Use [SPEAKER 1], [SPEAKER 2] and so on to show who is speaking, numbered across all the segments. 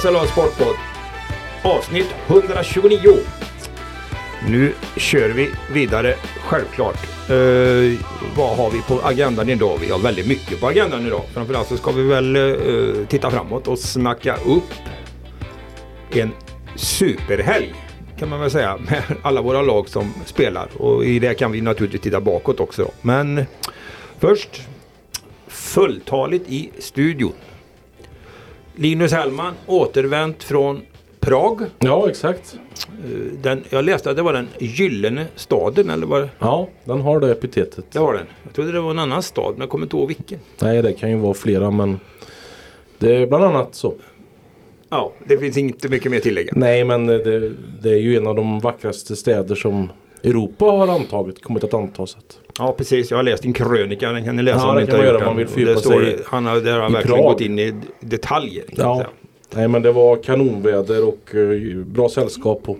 [SPEAKER 1] SLA Sportpodd. Avsnitt 129. Nu kör vi vidare, självklart. Eh, vad har vi på agendan idag? Vi har väldigt mycket på agendan idag. Framförallt så ska vi väl eh, titta framåt och snacka upp en superhelg kan man väl säga med alla våra lag som spelar. Och i det kan vi naturligtvis titta bakåt också. Då. Men först fulltaligt i studion. Linus Hellman återvänt från Prag.
[SPEAKER 2] Ja, exakt.
[SPEAKER 1] Eh, Den, jag läste att det var den gyllene staden eller vad
[SPEAKER 2] Ja, den har det epitetet.
[SPEAKER 1] det var den. Jag trodde det var en annan stad men jag kommer inte ihåg vilken.
[SPEAKER 2] Nej, det kan ju vara flera men det är bland annat så.
[SPEAKER 1] Ja, det finns inte mycket mer att tillägga.
[SPEAKER 2] Nej, men det, det är ju en av de vackraste städer som Europa har antagit, kommit att anta. Så att.
[SPEAKER 1] Ja precis, jag har läst din krönika. Den kan ni läsa
[SPEAKER 2] Ja,
[SPEAKER 1] om ni inte har gjort
[SPEAKER 2] man vill
[SPEAKER 1] Det står, han har, där har han verkligen
[SPEAKER 2] Prag.
[SPEAKER 1] gått in i detaljer.
[SPEAKER 2] Ja.
[SPEAKER 1] säga.
[SPEAKER 2] Nej, men det var kanonväder och eh, bra sällskap och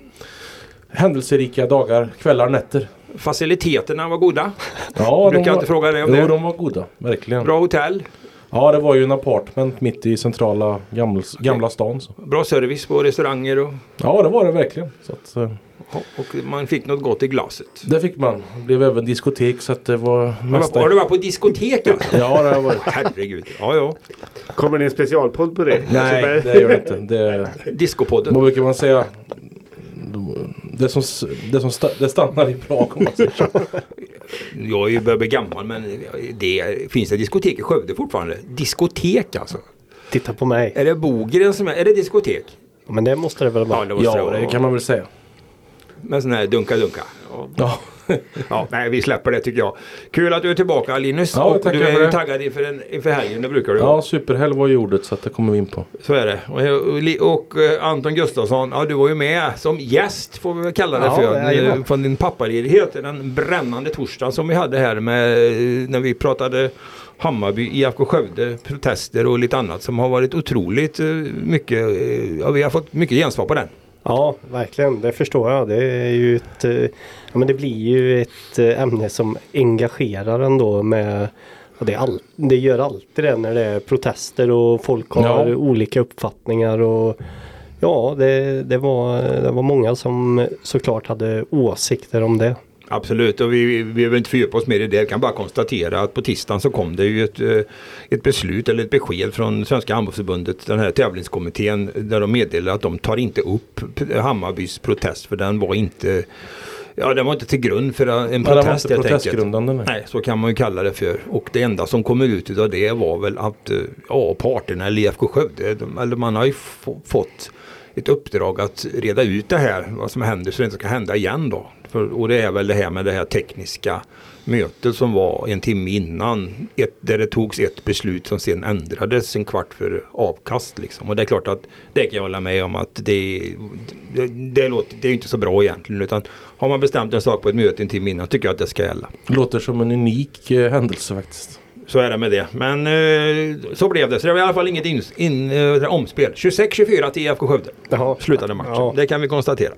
[SPEAKER 2] händelserika dagar, kvällar, nätter.
[SPEAKER 1] Faciliteterna var goda.
[SPEAKER 2] Ja,
[SPEAKER 1] Brukar jag inte fråga dig om
[SPEAKER 2] jo,
[SPEAKER 1] det?
[SPEAKER 2] de var goda, verkligen.
[SPEAKER 1] Bra hotell,
[SPEAKER 2] Ja, det var ju en apartment mitt i centrala gamla, gamla stan. Så.
[SPEAKER 1] bra service på restauranger och,
[SPEAKER 2] Ja, det var det verkligen. Så att, eh,
[SPEAKER 1] och man fick något gott i glaset.
[SPEAKER 2] Det fick man. Det blev även diskotek så att det var mesta...
[SPEAKER 1] Har du varit på diskotek alltså?
[SPEAKER 2] Ja, det har varit.
[SPEAKER 1] Herregud. Ja, ja.
[SPEAKER 3] Kommer det en specialpodd på det?
[SPEAKER 2] Nej, det gör det inte. Det,
[SPEAKER 1] Discopodden.
[SPEAKER 2] vad brukar man säga? Det som, det som sta, det stannar i Prag om man säger så.
[SPEAKER 1] Jag är ju börjar bli gammal men det finns det diskotek i Skövde fortfarande? Diskotek alltså?
[SPEAKER 4] Titta på mig.
[SPEAKER 1] Är det Bogren som är, är det diskotek?
[SPEAKER 4] Men det måste det väl vara?
[SPEAKER 1] Ja, det
[SPEAKER 2] Ja,
[SPEAKER 1] vara.
[SPEAKER 2] det kan man väl säga.
[SPEAKER 1] Med sån här dunka-dunka.
[SPEAKER 2] Ja,
[SPEAKER 1] Ja, nej vi släpper det tycker jag. Kul att du är tillbaka Linus.
[SPEAKER 2] Ja,
[SPEAKER 1] och du är ju
[SPEAKER 2] det.
[SPEAKER 1] taggad inför, en, inför helgen, det brukar du
[SPEAKER 2] ja superhelg var ju ordet så att det kommer vi in på.
[SPEAKER 1] Så är det. Och, och, och eh, Anton Gustafsson, ja du var ju med som gäst får vi väl kalla det
[SPEAKER 4] Ja,
[SPEAKER 1] för.
[SPEAKER 4] jajamän.
[SPEAKER 1] eh, Från din pappaledighet. Den brännande torsdagen som vi hade här med eh, när vi pratade Hammarby, IFK Skövde, protester och lite annat som har varit otroligt mycket. Ja, vi har fått mycket gensvar på den.
[SPEAKER 4] Ja, verkligen. Det förstår jag. Det är ju ett... eh, Ja, men det blir ju ett eh, ämne som engagerar ändå med... Och det, all, det gör alltid det när det är protester och folk har
[SPEAKER 2] Ja.
[SPEAKER 4] olika uppfattningar och Ja, det, det, var, det var många som såklart hade åsikter om det.
[SPEAKER 1] Absolut och vi, vi behöver inte fördjupa oss mer i det. Jag kan bara konstatera att på tisdagen så kom det ju ett, eh, ett beslut eller ett besked från Svenska handbollsförbundet, den här tävlingskommittén, där de meddelar att de tar inte upp Hammarbys protest för den var inte Ja, den var inte till grund för en
[SPEAKER 2] Nej, det var
[SPEAKER 1] protest
[SPEAKER 2] inte
[SPEAKER 1] helt enkelt.
[SPEAKER 2] protestgrundande. Nej.
[SPEAKER 1] Nej, så kan man ju kalla det för. Och det enda som kommer ut av det var väl att eh, ja, parterna eller IFK Skövde, de, eller man har ju få- fått ett uppdrag att reda ut det här, vad som händer så det inte ska hända igen då. För, och det är väl det här med det här tekniska mötet som var en timme innan, ett, där det togs ett beslut som sen ändrades en kvart för avkast. Liksom. Och det är klart att det kan jag hålla med om att det, det, det, låter, det är inte så bra egentligen. Utan har man bestämt en sak på ett möte en timme innan tycker jag att det ska gälla.
[SPEAKER 2] Låter som en unik eh, händelse faktiskt.
[SPEAKER 1] Så är det med det. Men eh, så blev det. Så det var i alla fall inget in, in, eh, omspel. 26-24 till IFK Skövde.
[SPEAKER 4] Jaha.
[SPEAKER 1] Slutade matchen.
[SPEAKER 4] Ja.
[SPEAKER 1] Det kan vi konstatera.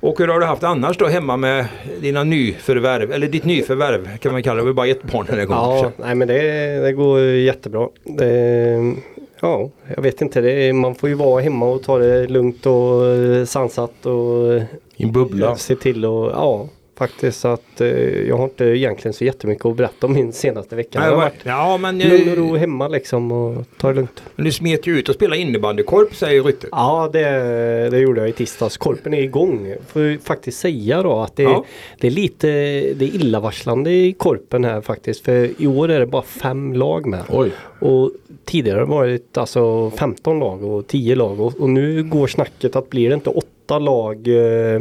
[SPEAKER 1] Och hur har du haft annars då hemma med dina nyförvärv? Eller ditt nyförvärv kan man kalla det. Det bara ett barn den här gången.
[SPEAKER 4] Ja, nej men det, det går jättebra. Det, ja, jag vet inte. Det, man får ju vara hemma och ta det lugnt och sansat och
[SPEAKER 2] I en bubbla.
[SPEAKER 4] se till och ja, faktiskt att eh, jag har inte egentligen så jättemycket att berätta om min senaste vecka.
[SPEAKER 1] Nej,
[SPEAKER 4] Jag har
[SPEAKER 1] var-
[SPEAKER 4] varit
[SPEAKER 1] ja men
[SPEAKER 4] lugn och ro hemma liksom och ta det lugnt.
[SPEAKER 1] men du smet ju ut och spelade innebandykorp säger ryktet.
[SPEAKER 4] Ja, det, det gjorde jag i tisdags. Korpen är igång. Får ju faktiskt säga då att det,
[SPEAKER 1] Ja.
[SPEAKER 4] det är lite det är illavarslande i Korpen här faktiskt. För i år är det bara fem lag med.
[SPEAKER 2] Oj.
[SPEAKER 4] Och tidigare har det varit alltså 15 lag och 10 lag och, och nu går snacket att blir det inte åtta lag eh,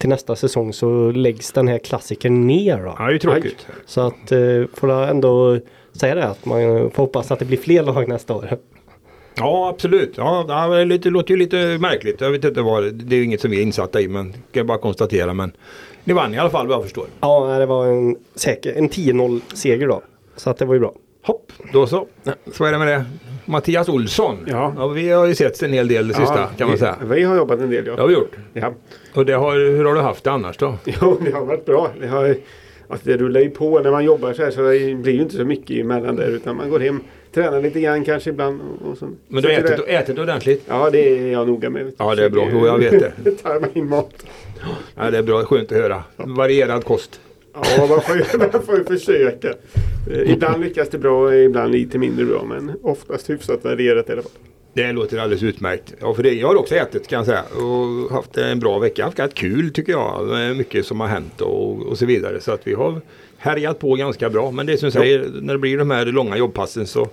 [SPEAKER 4] till nästa säsong så läggs den här klassikern ner. Då.
[SPEAKER 1] Ja, det är ju tråkigt.
[SPEAKER 4] Så att eh, får jag ändå säga det att man får hoppas att det blir fler lag nästa år.
[SPEAKER 1] Ja absolut. Ja, det lite, låter ju lite märkligt. Jag vet inte vad. Det är inget som vi är insatta i men kan jag bara konstatera. Men ni vann i alla fall vad jag förstår.
[SPEAKER 4] Ja, det var en, säker, en 10-0 seger då. Så att det var ju bra.
[SPEAKER 1] Hopp, då så. Så är det med det. Mattias Olsson.
[SPEAKER 3] Ja.
[SPEAKER 1] vi har ju sett en hel del det sista kan man
[SPEAKER 3] vi,
[SPEAKER 1] säga.
[SPEAKER 3] Vi har jobbat en del ja.
[SPEAKER 1] Det har vi gjort.
[SPEAKER 3] ja.
[SPEAKER 1] Och det har, hur har du haft det annars då?
[SPEAKER 3] Jo, det har varit bra. Det har Alltså det rullar ju på när man jobbar så här så det blir ju inte så mycket emellan där utan man går hem, tränar lite grann kanske ibland. Och, och så.
[SPEAKER 1] Men du äter, du äter ordentligt?
[SPEAKER 3] Ja det är jag noga med.
[SPEAKER 1] Ja, det är bra. Jo, jag vet det.
[SPEAKER 3] tar man in mat.
[SPEAKER 1] Ja, det är bra. Skönt att höra. Varierad kost.
[SPEAKER 3] Ja, man får ju, man får ju försöka. Eh, Ibland lyckas det bra, ibland lite mindre bra. Men oftast hyfsat varierat i alla fall.
[SPEAKER 1] Det låter alldeles utmärkt. Ja, för det, jag har också ätit kan jag säga och haft en bra vecka. Haft ganska kul tycker jag. Mycket som har hänt och, och så vidare. Så att vi har härjat på ganska bra. Men det är som du säger, när det blir de här långa jobbpassen så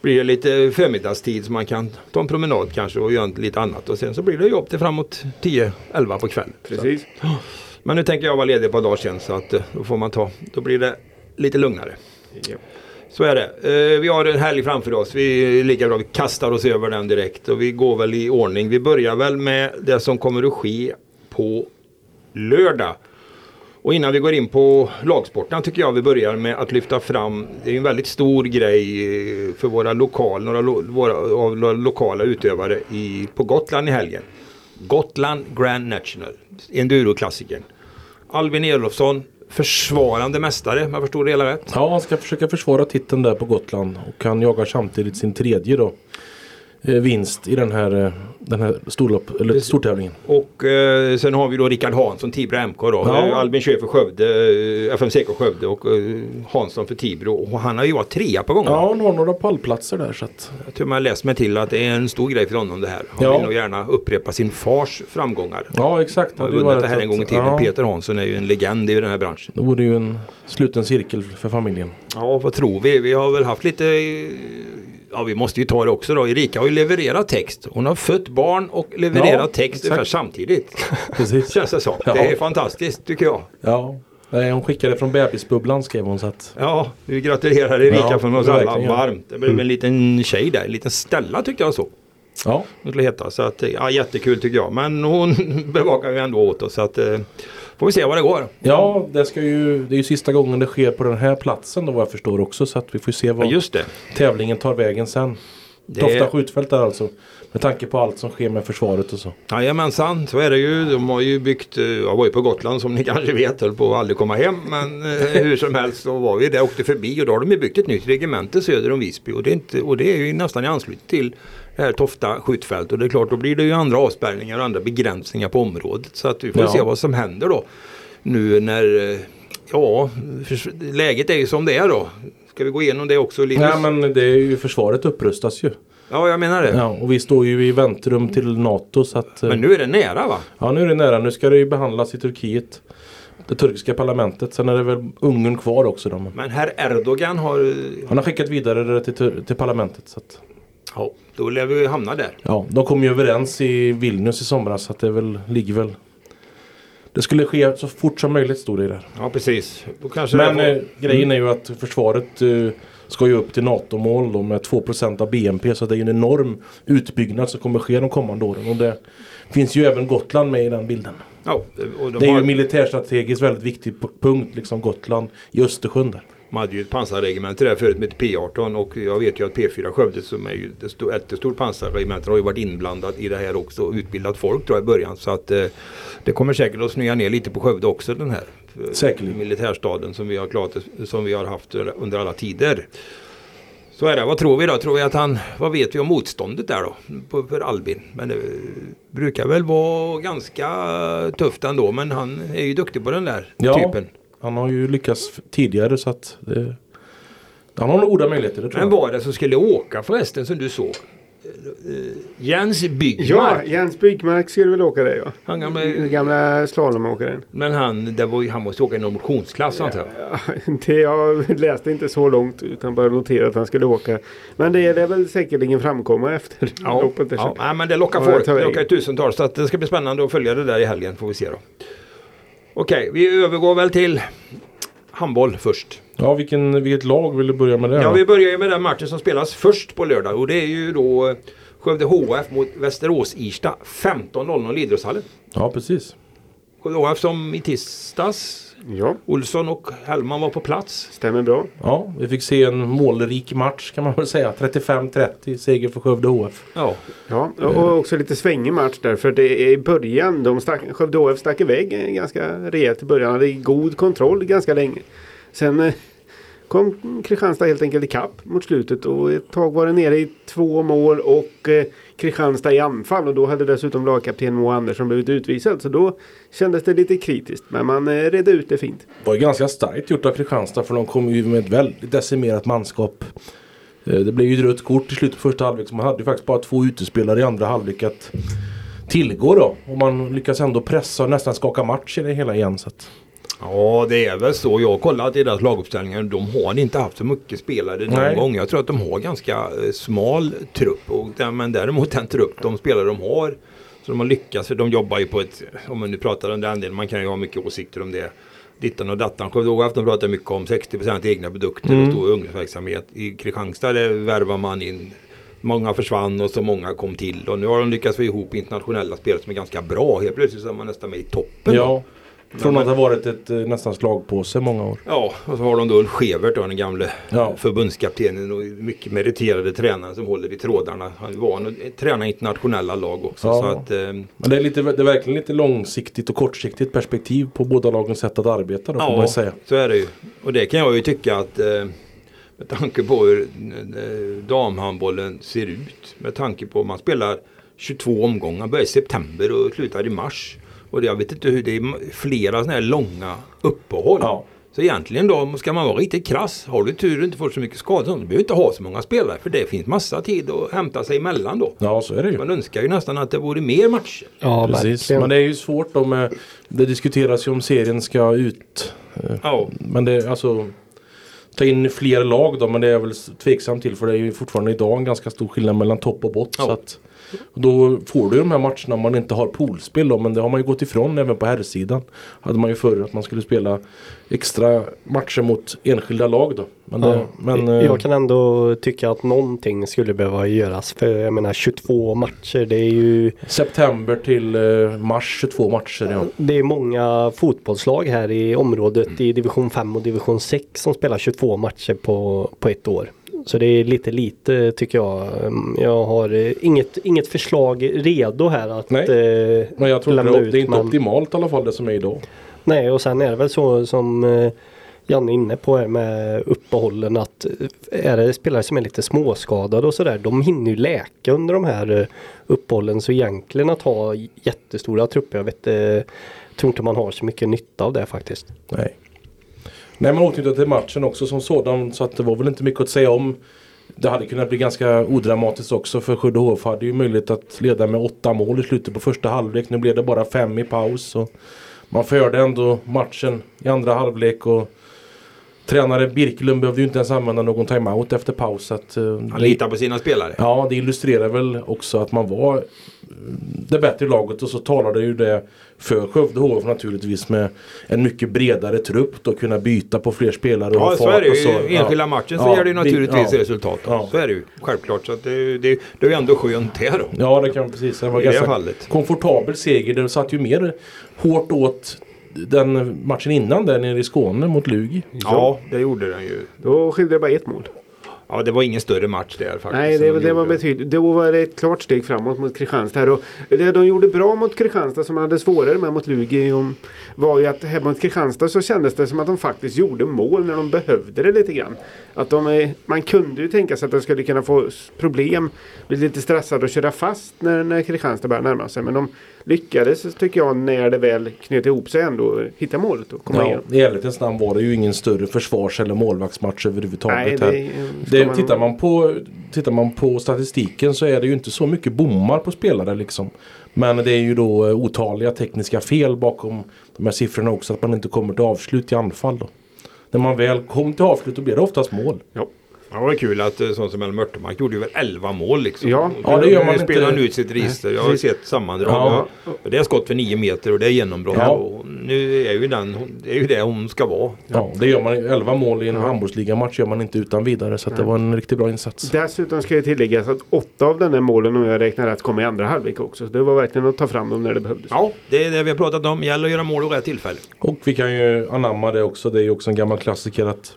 [SPEAKER 1] blir det lite förmiddagstid så man kan ta en promenad kanske och göra lite annat. Och sen så blir det jobb till framåt 10-11 på kvällen.
[SPEAKER 3] Precis.
[SPEAKER 1] Men nu tänker jag vara ledig ett par dagar sen så att eh, då får man ta, då blir det lite lugnare.
[SPEAKER 3] Ja.
[SPEAKER 1] Så är det. Eh, vi har en helg framför oss. Vi är lika bra. Vi kastar oss över den direkt och vi går väl i ordning. Vi börjar väl med det som kommer att ske på lördag. Och innan vi går in på lagsporten tycker jag vi börjar med att lyfta fram, det är en väldigt stor grej eh, för våra, lokal, några lo, våra, våra lokala utövare i, på Gotland i helgen. Gotland Grand National, enduroklassikern. Albin Elofsson, försvarande mästare om jag förstod det hela rätt.
[SPEAKER 2] Ja, han ska försöka försvara titeln där på Gotland och han jagar samtidigt sin tredje då eh, Vinst i den här, eh, den här storlopp, eller stortävlingen.
[SPEAKER 1] Och eh, sen har vi då Rickard Hansson, Tibro MK då.
[SPEAKER 2] Ja.
[SPEAKER 1] Eh, Albin kör för Skövde, FMCK Skövde och eh, Hansson för Tibro. Och han har ju varit trea på gånger.
[SPEAKER 2] Ja, han har några pallplatser där så att.
[SPEAKER 1] Jag tror man har läst mig till att det är en stor grej för honom det här. Han
[SPEAKER 2] Ja.
[SPEAKER 1] vill nog gärna upprepa sin fars framgångar.
[SPEAKER 2] Ja, exakt.
[SPEAKER 1] Han har vunnit det här
[SPEAKER 2] ett-
[SPEAKER 1] en gång i tiden.
[SPEAKER 2] Ja,
[SPEAKER 1] Peter Hansson är ju en legend i den här branschen.
[SPEAKER 2] det vore ju en sluten cirkel för familjen.
[SPEAKER 1] Ja, vad tror vi? Vi har väl haft lite... Ja, vi måste ju ta det också då. Erika har ju levererat text. Hon har fött barn och levererat
[SPEAKER 2] Ja,
[SPEAKER 1] text
[SPEAKER 2] exakt.
[SPEAKER 1] ungefär samtidigt.
[SPEAKER 2] Precis.
[SPEAKER 1] Känns det som.
[SPEAKER 2] Ja.
[SPEAKER 1] Det är fantastiskt tycker jag.
[SPEAKER 2] Ja. Nej, hon skickade från bebisbubblan skrev hon så att.
[SPEAKER 1] Ja, vi gratulerar Erika
[SPEAKER 2] Ja,
[SPEAKER 1] från oss alla varmt. Det blev en liten tjej där, en liten Stella tyckte jag så.
[SPEAKER 2] Ja,
[SPEAKER 1] Det heta. Så att, ja, jättekul tycker jag. Men hon bevakar ju ändå åt oss. Så att, eh, får vi se vad det går.
[SPEAKER 2] ja det, ska ju, det är ju sista gången det sker på den här platsen då vad jag förstår också. Så att vi får se
[SPEAKER 1] Ja,
[SPEAKER 2] vad
[SPEAKER 1] just det.
[SPEAKER 2] tävlingen tar vägen sen.
[SPEAKER 1] Det-
[SPEAKER 2] Tofta skjutfält där alltså. Med tanke på allt som sker med försvaret och så.
[SPEAKER 1] Jajamensan, så är det ju. De har ju byggt, eh, jag var ju på Gotland som ni kanske vet, höll på att aldrig komma hem. Men eh, hur som helst så var vi där, åkte förbi och då har de ju byggt ett nytt regemente söder om Visby. Och det är, inte, och det är ju nästan i anslutning till här Tofta skjutfält. Och det är klart, då blir det ju andra avspärrningar och andra begränsningar på området. Så att vi får
[SPEAKER 2] Ja.
[SPEAKER 1] se vad som händer då. Nu när, eh, ja, läget är ju som det är då. Ska vi gå igenom det också Linus?
[SPEAKER 2] Nej men det är ju försvaret upprustas ju.
[SPEAKER 1] Ja, jag menar det.
[SPEAKER 2] Ja, och vi står ju i väntrum till NATO så att. eh,
[SPEAKER 1] Men nu är det nära va?
[SPEAKER 2] Ja nu är det nära. Nu ska det ju behandlas i Turkiet. Det turkiska parlamentet. Sen är det väl Ungern kvar också då. men
[SPEAKER 1] herr Erdogan har,
[SPEAKER 2] Han har skickat vidare det till, till parlamentet. Så att,
[SPEAKER 1] ja, då lär vi hamna där.
[SPEAKER 2] ja, de kom ju överens i Vilnius i somras. Så att det väl, ligger väl. Det skulle ske så fort som möjligt stod det där.
[SPEAKER 1] Ja precis.
[SPEAKER 2] Men
[SPEAKER 1] var-
[SPEAKER 2] eh, grejen är ju att försvaret eh, ska ju upp till NATO-mål då med 2% av BNP. Så det är ju en enorm utbyggnad som kommer ske de kommande åren. Och det finns ju även Gotland med i den bilden.
[SPEAKER 1] ja, de,
[SPEAKER 2] Det är
[SPEAKER 1] har,
[SPEAKER 2] ju militärstrategiskt väldigt viktig punkt, liksom Gotland i Östersjön där.
[SPEAKER 1] De hade ju ett pansarregemente där förut med P18 och jag vet ju att P4 Skövde som är ju ett stort, ett stort pansarregemente har ju varit inblandat i det här också och utbildat folk tror jag i början. Så att eh, det kommer säkert att snöa ner lite på Skövde också den här eh,
[SPEAKER 2] Säkerligen.
[SPEAKER 1] militärstaden som vi har klarat som vi har haft under alla tider. Så är det. Vad tror vi då? Tror vi att han, vad vet vi om motståndet där då? På, för Albin. Men det brukar väl vara ganska tufft ändå. Men han är ju duktig på den där
[SPEAKER 2] Ja.
[SPEAKER 1] typen.
[SPEAKER 2] Han har ju lyckats tidigare så att det, han har nog goda möjligheter det tror
[SPEAKER 1] Men
[SPEAKER 2] jag.
[SPEAKER 1] var det som skulle åka förresten som du såg? Jens
[SPEAKER 3] Ja,
[SPEAKER 1] Byggmark.
[SPEAKER 3] Jens Byggmark skulle väl åka det ja.
[SPEAKER 1] Han gamla,
[SPEAKER 3] gamla slalomåkaren.
[SPEAKER 1] men han, det var, ju- han måste åka i någon motionsklass antar jag.
[SPEAKER 3] Ja, det jag läste inte så långt utan bara noterade att han skulle åka. Men det är det väl säkerligen framkomma efter
[SPEAKER 1] Ja,
[SPEAKER 3] loppet.
[SPEAKER 1] ja. men det lockar
[SPEAKER 3] Ja,
[SPEAKER 1] folk. Det lockar tusentals. Så att det ska bli spännande att följa det där i helgen. Får vi se då. Okej, vi övergår väl till handboll först.
[SPEAKER 2] Ja, vilken, vilket lag vill du börja med det?
[SPEAKER 1] Ja, vi börjar ju med den matchen som spelas först på lördag och det är ju då eh, Skövde HF mot Västerås-Irsta 15.00 i Idrottshallen.
[SPEAKER 2] ja precis.
[SPEAKER 1] Skövde HF som i tisdags
[SPEAKER 3] Ja,
[SPEAKER 1] Olsson och Hellman var på plats.
[SPEAKER 3] stämmer bra.
[SPEAKER 2] Ja, vi fick se en målrik match kan man väl säga. 35-30 seger för Skövde HF.
[SPEAKER 1] Ja,
[SPEAKER 3] Ja, och också lite svängig match där. För det är i början, de stack, Skövde HF stack iväg ganska rejält i början. Hade god kontroll ganska länge. Sen eh, kom Kristianstad helt enkelt ikapp mot slutet och ett tag var det nere i två mål och eh, Kristianstad i anfall och då hade dessutom lagkapten Moa Andersson blivit utvisad. Så då kändes det lite kritiskt. Men man eh, redde ut det fint.
[SPEAKER 2] Det var ju ganska starkt gjort av Kristianstad för de kom ju med ett väldigt decimerat manskap. Eh, det blev ju ett rött kort i slutet på första halvlek så man hade ju faktiskt bara två utespelare i andra halvlek att tillgå då. Och man lyckas ändå pressa och nästan skaka match i det hela igen. Så att,
[SPEAKER 1] Ja, det är väl så. Jag har kollat i deras laguppställningar. De har inte haft så mycket spelare någon
[SPEAKER 2] Nej.
[SPEAKER 1] gång. Jag tror att de har ganska eh, smal trupp. Och, men däremot den trupp, de spelare de har. Så de har lyckats. För de jobbar ju på ett, om man nu pratar om den delen, man kan ju ha mycket åsikter om det. Dittan och dattan. Skövde HF de pratar mycket om 60% egna produkter och stor ungdomsverksamhet. I Kristianstad värvar man in Många försvann och så många kom till. Och nu har de lyckats få ihop internationella spelare som är ganska bra. Helt plötsligt så är man nästan med i toppen.
[SPEAKER 2] ja, från att ha varit ett eh, nästan slagpåse många år.
[SPEAKER 1] Ja, och så har de då Ulf Schevert, då, den gamle
[SPEAKER 2] Ja.
[SPEAKER 1] förbundskaptenen och mycket meriterade tränaren som håller i trådarna. Han var en tränar internationella lag också.
[SPEAKER 2] Ja.
[SPEAKER 1] Så att, eh,
[SPEAKER 2] Men det är, lite, det är verkligen lite långsiktigt och kortsiktigt perspektiv på båda lagens sätt att arbeta då man
[SPEAKER 1] ja,
[SPEAKER 2] ju säga.
[SPEAKER 1] så är det ju. Och det kan jag ju tycka att eh, med tanke på hur eh, damhandbollen ser ut. Med tanke på att man spelar 22 omgångar, börjar i september och slutar i mars. Och jag vet inte hur det är flera sådana här långa uppehåll.
[SPEAKER 2] Ja.
[SPEAKER 1] Så egentligen då ska man vara riktigt krass. Har du tur och inte får så mycket skador. Du behöver inte ha så många spelare. För det finns massa tid att hämta sig emellan då.
[SPEAKER 2] Ja, så är det ju.
[SPEAKER 1] Man önskar ju nästan att det vore mer matcher.
[SPEAKER 4] Ja,
[SPEAKER 2] Precis,
[SPEAKER 4] verkligen.
[SPEAKER 2] men det är ju svårt då med Det diskuteras ju om serien ska ut
[SPEAKER 1] Ja,
[SPEAKER 2] Men det är alltså Ta in fler lag då men det är jag väl tveksam till för det är ju fortfarande idag en ganska stor skillnad mellan topp och bott.
[SPEAKER 1] Ja.
[SPEAKER 2] Så att, då får du de här matcherna man inte har poolspel då men det har man ju gått ifrån även på herrsidan. Hade man ju förr att man skulle spela extra matcher mot enskilda lag då. Men, det,
[SPEAKER 4] Ja,
[SPEAKER 2] men eh,
[SPEAKER 4] jag kan ändå tycka att någonting skulle behöva göras. För jag menar 22 matcher det är ju
[SPEAKER 2] September till eh, mars 22 matcher ja.
[SPEAKER 4] Det är många fotbollslag här i området i division 5 och division 6 som spelar 22 matcher på, på ett år. Så det är lite lite tycker jag. Jag har eh, inget, inget förslag redo här att
[SPEAKER 2] Nej.
[SPEAKER 4] eh,
[SPEAKER 2] Men jag tror
[SPEAKER 4] lämna
[SPEAKER 2] det,
[SPEAKER 4] ut,
[SPEAKER 2] det är inte
[SPEAKER 4] men-
[SPEAKER 2] optimalt i alla fall det som är idag.
[SPEAKER 4] Nej och sen är det väl så som eh, Janne är inne på här med uppehållen att eh, är det spelare som är lite småskadade och sådär de hinner ju läka under de här eh, uppehållen så egentligen att ha jättestora trupper jag vet eh, tror inte man har så mycket nytta av det faktiskt.
[SPEAKER 2] Nej. Nej men återknyta till matchen också som sådan så att det var väl inte mycket att säga om. Det hade kunnat bli ganska odramatiskt också för Skövde HF hade ju möjlighet att leda med åtta mål i slutet på första halvlek. Nu blev det bara fem i paus. Och man förde ändå matchen i andra halvlek och Tränare Birkelund behövde ju inte ens använda någon timeout efter paus. Att, eh,
[SPEAKER 1] han litar på sina spelare.
[SPEAKER 2] Ja, det illustrerar väl också att man var det bättre laget och så talade ju det för Skövde HF naturligtvis med en mycket bredare trupp då kunna byta på fler spelare och
[SPEAKER 1] Ja, så är det
[SPEAKER 2] och
[SPEAKER 1] ju. I enskilda matchen så
[SPEAKER 2] Ja,
[SPEAKER 1] ger det ju naturligtvis
[SPEAKER 2] ja.
[SPEAKER 1] resultat.
[SPEAKER 2] Ja.
[SPEAKER 1] Så är det ju. Självklart. Så det, det, det är ju ändå skönt det då.
[SPEAKER 2] Ja, det kan precis. Det var
[SPEAKER 1] I det
[SPEAKER 2] ganska
[SPEAKER 1] fallet.
[SPEAKER 2] komfortabel seger. Det satt ju mer hårt åt den matchen innan där nere i Skåne mot Lugi.
[SPEAKER 1] Ja, det gjorde den ju.
[SPEAKER 3] Då skilde det bara ett mål.
[SPEAKER 1] Ja, det var ingen större match där faktiskt.
[SPEAKER 3] Nej, det,
[SPEAKER 1] de
[SPEAKER 3] det var betydligt. Då var det ett klart steg framåt mot Kristianstad. Och det de gjorde bra mot Kristianstad som de hade svårare med mot Lugi var ju att hemma mot Kristianstad så kändes det som att de faktiskt gjorde mål när de behövde det lite grann. Att de, man kunde ju tänka sig att de skulle kunna få problem, bli lite stressade och köra fast när, när Kristianstad började närma sig. Men de lyckades, tycker jag, när det väl knöt ihop sig ändå hitta målet och komma
[SPEAKER 2] Ja,
[SPEAKER 3] igenom.
[SPEAKER 2] I ärlighetens namn var det ju ingen större försvars eller målvaktsmatch överhuvudtaget. här.
[SPEAKER 3] det,
[SPEAKER 2] Det,
[SPEAKER 3] man-
[SPEAKER 2] tittar, man på, tittar man på statistiken så är det ju inte så mycket bommar på spelare liksom. Men det är ju då eh, otaliga tekniska fel bakom de här siffrorna också. Att man inte kommer till avslut i anfall då. När man väl kom till avslut då blir det oftast mål.
[SPEAKER 3] Ja.
[SPEAKER 1] Ja, det var kul att eh, sån som Elmer Mörtemark gjorde ju väl 11 mål liksom.
[SPEAKER 3] Ja.
[SPEAKER 2] Ja, det gör man
[SPEAKER 1] Nu spelar han
[SPEAKER 2] inte.
[SPEAKER 1] ut sitt register. Jag har sett sammandrag.
[SPEAKER 2] Ja.
[SPEAKER 1] Och det är skott för 9 meter och det är genombrott.
[SPEAKER 2] Ja.
[SPEAKER 1] Och nu är ju den, det är ju det hon ska vara.
[SPEAKER 2] Ja, det gör man. 11 mål i en handbollsligamatch gör man inte utan vidare. Så att det var en riktigt bra insats.
[SPEAKER 3] Dessutom ska jag tillägga att åtta av den här målen om jag räknar rätt kom i andra halvlek också. Så det var verkligen att ta fram dem när det behövdes.
[SPEAKER 1] Ja, det är det vi har pratat om. Gäller att göra mål och rätt tillfälle.
[SPEAKER 2] Och vi kan ju anamma det också. Det är ju också en gammal klassiker att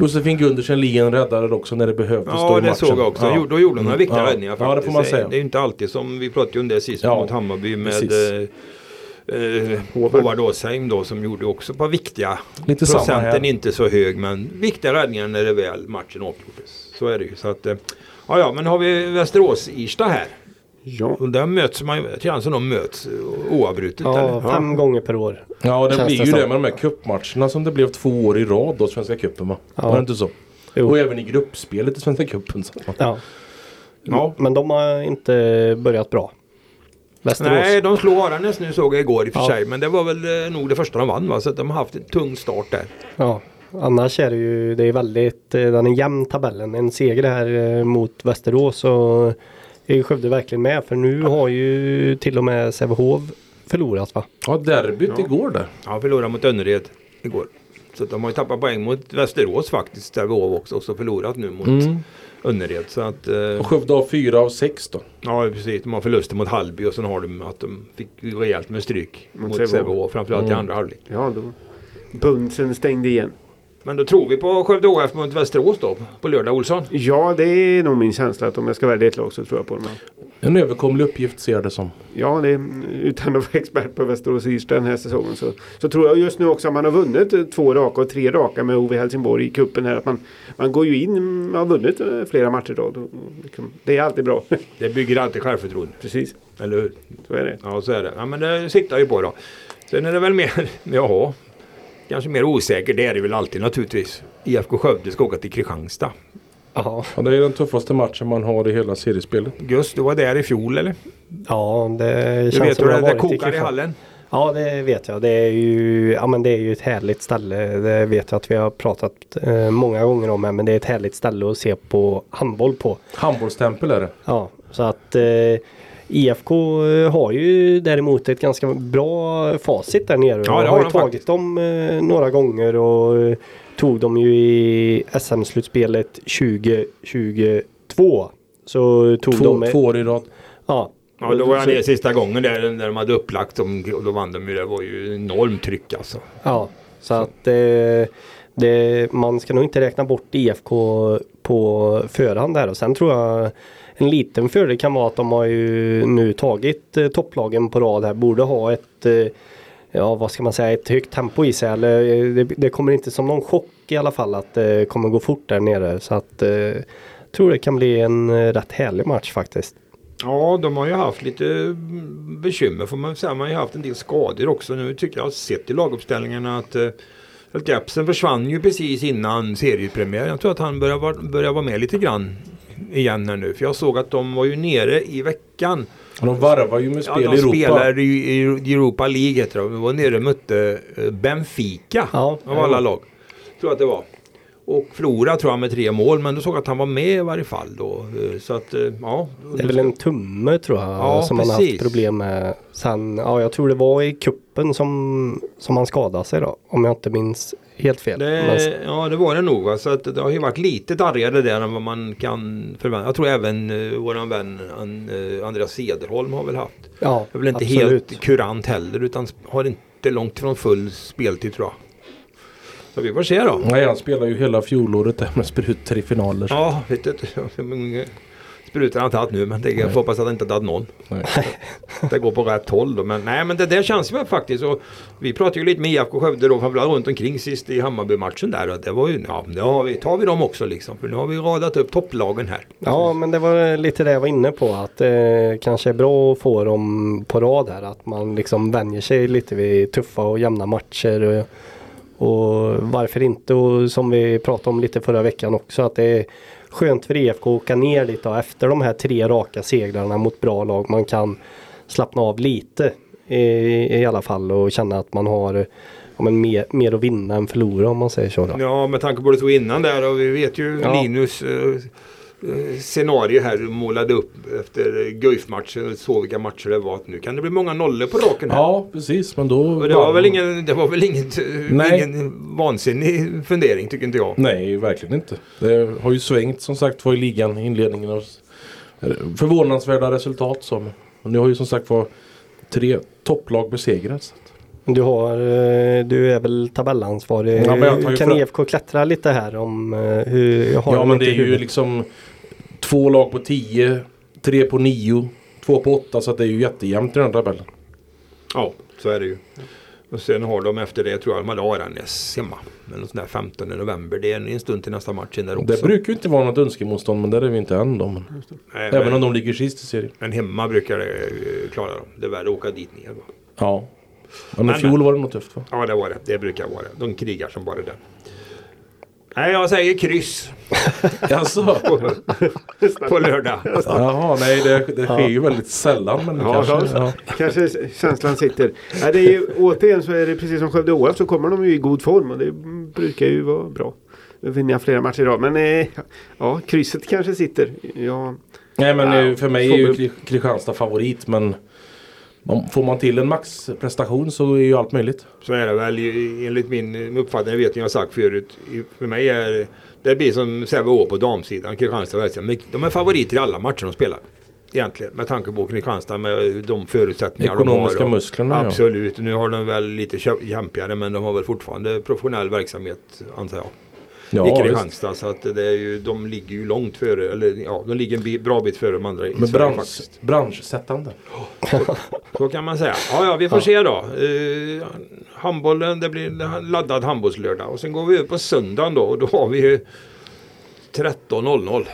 [SPEAKER 2] Josefin Gundersen Lien räddade också när det behövdes
[SPEAKER 1] Ja, det såg jag också.
[SPEAKER 2] Ja.
[SPEAKER 1] Då gjorde hon några viktiga
[SPEAKER 2] Ja.
[SPEAKER 1] räddningar faktiskt.
[SPEAKER 2] Ja, det får man säga.
[SPEAKER 1] Det är inte alltid som vi pratade om det sist
[SPEAKER 2] Ja,
[SPEAKER 1] mot Hammarby med
[SPEAKER 2] precis.
[SPEAKER 1] eh, eh, Håvard Åsheim då som gjorde också ett par viktiga.
[SPEAKER 2] Lite
[SPEAKER 1] Procenten inte så hög men viktiga räddningar när det väl matchen avgjordes. Så är det ju. Så att, eh, ja, ja, men har vi Västerås-Irsta här.
[SPEAKER 3] Ja.
[SPEAKER 1] Och där möts man ju, känns som de möts oavbrutet.
[SPEAKER 4] Ja,
[SPEAKER 1] eller?
[SPEAKER 4] fem gånger per år.
[SPEAKER 2] Ja, det
[SPEAKER 4] Känns
[SPEAKER 2] blir ju det med de här cupmatcherna som det blev två år i rad då, Svenska cupen va?
[SPEAKER 4] Ja.
[SPEAKER 2] Var det inte så?
[SPEAKER 4] Jo.
[SPEAKER 2] Och även i gruppspelet i Svenska cupen. Så.
[SPEAKER 4] Ja.
[SPEAKER 1] Ja.
[SPEAKER 4] Men de har inte börjat bra. Västerås.
[SPEAKER 1] Nej, de slog Aranäs nu såg jag igår i och för
[SPEAKER 4] Ja.
[SPEAKER 1] sig. Men det var väl eh, nog det första de vann va? Så de har haft en tung start där.
[SPEAKER 4] Ja. Annars är det ju det är väldigt, eh, den är jämn tabellen. En seger här eh, mot Västerås och är ju Skövde verkligen med. För nu har ju till och med Sävehof förlorat va?
[SPEAKER 2] Ja, derbyt igår där.
[SPEAKER 1] Ja, förlorade mot Önnered igår. Så de har ju tappat poäng mot Västerås faktiskt. Har också. Och så förlorat nu mot
[SPEAKER 2] Mm.
[SPEAKER 1] Önnered. Så att, eh,
[SPEAKER 2] Och Skövde har fyra av sex då.
[SPEAKER 1] ja precis. De har förluster mot Hallby och sen har de att de fick rejält med stryk
[SPEAKER 3] Mot
[SPEAKER 1] mot
[SPEAKER 3] Sävehof.
[SPEAKER 1] Sävehof. Framförallt i
[SPEAKER 2] Mm.
[SPEAKER 1] andra halvlek.
[SPEAKER 3] Ja, då. Bunsen stängde igen.
[SPEAKER 1] Men då tror vi på Skövde HF mot Västerås då. På lördag Olsson.
[SPEAKER 3] Ja, det är nog min känsla att om jag ska välja ett lag så tror jag på dem.
[SPEAKER 2] En överkomlig uppgift ser jag det som.
[SPEAKER 3] Ja, det är, utan att vara expert på Västerås Irsta den här säsongen så, så tror jag just nu också att man har vunnit två raka och tre raka med OV Helsingborg i kuppen här. Att man, man går ju in, man har vunnit eh, flera matcher då. Då- liksom, Det är alltid bra.
[SPEAKER 1] Det bygger alltid självförtroende.
[SPEAKER 3] Precis,
[SPEAKER 1] Eller hur?
[SPEAKER 3] så är det.
[SPEAKER 1] Ja, så är det. Ja, men det siktar ju på då. Sen är det väl mer, jaha, kanske mer osäkert. Det är det väl alltid naturligtvis. IFK Skövde ska åka till Kristianstad.
[SPEAKER 4] Ja,
[SPEAKER 2] Ja, det är den tuffaste matchen man har i hela seriespelet.
[SPEAKER 1] Gus, du var där i fjol eller?
[SPEAKER 4] ja det
[SPEAKER 1] Du
[SPEAKER 4] känns
[SPEAKER 1] vet
[SPEAKER 4] som
[SPEAKER 1] hur
[SPEAKER 4] det
[SPEAKER 1] det,
[SPEAKER 4] har
[SPEAKER 1] det
[SPEAKER 4] varit i
[SPEAKER 1] kokar i hallen?
[SPEAKER 4] Ja det vet jag. Det är ju, ja, men det är ju ett härligt ställe. Det vet jag att vi har pratat eh, många gånger om här. Men det är ett härligt ställe att se på handboll på.
[SPEAKER 2] Handbollstempel är det.
[SPEAKER 4] Ja, så att eh, IFK har ju däremot ett ganska bra facit där nere.
[SPEAKER 1] Ja,
[SPEAKER 4] har
[SPEAKER 1] har
[SPEAKER 4] ju
[SPEAKER 1] de
[SPEAKER 4] tagit
[SPEAKER 1] faktiskt.
[SPEAKER 4] dem eh, några gånger och eh, tog dem ju i SM-slutspelet 2022. Så tog
[SPEAKER 2] Två,
[SPEAKER 4] de...
[SPEAKER 2] två år i rad.
[SPEAKER 4] Ja,
[SPEAKER 1] Ja, då var jag
[SPEAKER 4] Så-
[SPEAKER 1] nere sista gången där, där de hade upplagt dem och då vann de ju. Det var ju enormt tryck alltså.
[SPEAKER 4] Ja, så att eh, det, man ska nog inte räkna bort IFK på förhand där och sen tror jag en liten fördel kan vara att de har ju nu tagit eh, topplagen på rad här. Borde ha ett eh, Ja vad ska man säga, ett högt tempo i sig. Eller, eh, det, det kommer inte som någon chock i alla fall att eh, det kommer gå fort där nere. Så att eh, tror det kan bli en eh, rätt härlig match faktiskt.
[SPEAKER 1] Ja, de har ju haft lite mm, bekymmer får man säga. Man har ju haft en del skador också. Nu tycker jag har sett i laguppställningarna att eh, uh, Gapsen försvann ju precis innan seriepremiär. Jag tror att han börjar, börjar vara med lite grann igen här nu. För jag såg att de var ju nere i veckan.
[SPEAKER 2] Och de varvar ju med
[SPEAKER 1] Ja,
[SPEAKER 2] spel
[SPEAKER 1] de
[SPEAKER 2] i Europa.
[SPEAKER 1] spelar i, i Europa League heter det. De var nere och mötte eh, Benfica
[SPEAKER 4] Ja,
[SPEAKER 1] av alla lag. Tror jag att det var. Och förlorade tror jag med tre mål. Men du såg att han var med i varje fall då. Eh, Så att eh, ja.
[SPEAKER 4] Det är väl en tumme tror jag
[SPEAKER 1] Ja,
[SPEAKER 4] som han har
[SPEAKER 1] precis.
[SPEAKER 4] haft problem med. Sen, ja jag tror det var i kuppen som, som han skadade sig då. Om jag inte minns helt fel. Men,
[SPEAKER 1] Det, ja det var det nog. Va? Så att det har ju varit lite darrigare där än vad man kan förvänta Jag tror även uh, våran vän an, eh, Andreas Cederholm har väl haft.
[SPEAKER 4] ja,
[SPEAKER 1] Det är väl inte
[SPEAKER 4] absolut.
[SPEAKER 1] helt kurant heller utan har inte långt från full speltid tror jag. Så vi får se då.
[SPEAKER 2] Nej, han spelar ju hela fjolåret där med sprutor i finaler.
[SPEAKER 1] Ja, vet inte. Sprutor har haft nu men det, jag får hoppas att han inte tagit någon.
[SPEAKER 2] Nej.
[SPEAKER 1] Det går på rätt håll då. Men nej men det där känns ju faktiskt. Och vi pratade ju lite med IFK Skövde då framförallt runt omkring sist i Hammarby-matchen där. Och det var ju, ja, det har vi, tar vi dem också liksom. För nu har vi radat upp topplagen här.
[SPEAKER 4] Ja men det var lite det jag var inne på. Att det kanske är bra att få dem på rad här. Att man liksom vänjer sig lite vid tuffa och jämna matcher. Och, och varför inte och som vi pratade om lite förra veckan också. Att det är skönt för IFK att åka ner lite och efter de här tre raka segrarna mot bra lag. Man kan slappna av lite i, i alla fall och känna att man har ja, men mer, mer att vinna än förlora om man säger så. Då.
[SPEAKER 1] Ja, med tanke på det tog innan där och vi vet ju
[SPEAKER 4] Ja.
[SPEAKER 1] Linus eh, scenario här du målade upp efter Guif-matchen och såg vilka matcher det var. Att nu kan det bli många nollor på raken här.
[SPEAKER 2] Ja, precis. Men då...
[SPEAKER 1] Och det var väl ingen, det var väl inget, eh,
[SPEAKER 2] Nej.
[SPEAKER 1] ingen vansinnig fundering tycker inte jag.
[SPEAKER 2] Nej, verkligen inte. Det har ju svängt som sagt var i ligan i inledningen. Och förvånansvärda resultat. Som, och nu har ju som sagt var tre topplag besegrats.
[SPEAKER 4] Du, har, eh, du är väl tabellansvarig.
[SPEAKER 2] Ja,
[SPEAKER 4] kan IFK klättra lite här om eh, hur jag har
[SPEAKER 2] Ja men det är ju liksom två lag på 10, tre på 9, två på 8 så att det är ju jättejämnt i den här tabellen.
[SPEAKER 1] Ja, så är det ju. Och sen har de efter det, tror jag, de hade Aranäs hemma. Men något sånt där 15 november. Det är en, stund till nästa match där också.
[SPEAKER 2] Det brukar ju inte vara något önskemotstånd men där är vi inte än då. Men,
[SPEAKER 1] Nej,
[SPEAKER 2] även
[SPEAKER 1] men,
[SPEAKER 2] om de ligger sist i serien.
[SPEAKER 1] men hemma brukar det eh, klara dem. Det är värre att åka dit ner. Va?
[SPEAKER 2] Ja. Men i
[SPEAKER 1] Men-
[SPEAKER 2] fjol var det nog tufft va?
[SPEAKER 1] Ja, det var det. Det brukar vara det. De krigar som bara det. Nej, jag säger kryss
[SPEAKER 2] Jaså?
[SPEAKER 1] på lördag.
[SPEAKER 2] Jaha, nej det, det sker ju väldigt sällan men
[SPEAKER 3] Ja,
[SPEAKER 2] kanske.
[SPEAKER 3] ja. Kanske känslan sitter. Ja, det är ju, återigen så är det precis som Skövde OF så kommer de ju i god form och det brukar ju vara bra. Nu vinner jag flera matcher idag men eh, ja, krysset kanske sitter. Ja,
[SPEAKER 2] Nej men
[SPEAKER 3] Ja,
[SPEAKER 2] för mig är ju Kristianstad favorit men Får man till en maxprestation så är ju allt möjligt.
[SPEAKER 1] Så är det väl enligt min uppfattning. Jag vet jag har sagt förut. För mig är det blir som Sävehof på damsidan. Kristianstad och De är favoriter i alla matcher de spelar. Egentligen med tanke på Kristianstad med de förutsättningar
[SPEAKER 2] Ekonomiska
[SPEAKER 1] de har.
[SPEAKER 2] musklerna ja.
[SPEAKER 1] Absolut. Nu har de väl lite kä- kämpigare men de har väl fortfarande professionell verksamhet antar jag. I
[SPEAKER 2] Ja, visst.
[SPEAKER 1] Kristianstad. Så att det är ju, de ligger ju långt före. Eller ja, de ligger en bra bit före de andra i
[SPEAKER 2] Med
[SPEAKER 1] Sverige
[SPEAKER 2] bransch,
[SPEAKER 1] faktiskt.
[SPEAKER 2] branschsättande.
[SPEAKER 1] Så kan man säga. Ja, ja vi får se då. Uh, handbollen, det blir en laddad handbollslördag. Och sen går vi ut på söndagen då. Och då har vi ju 13.00.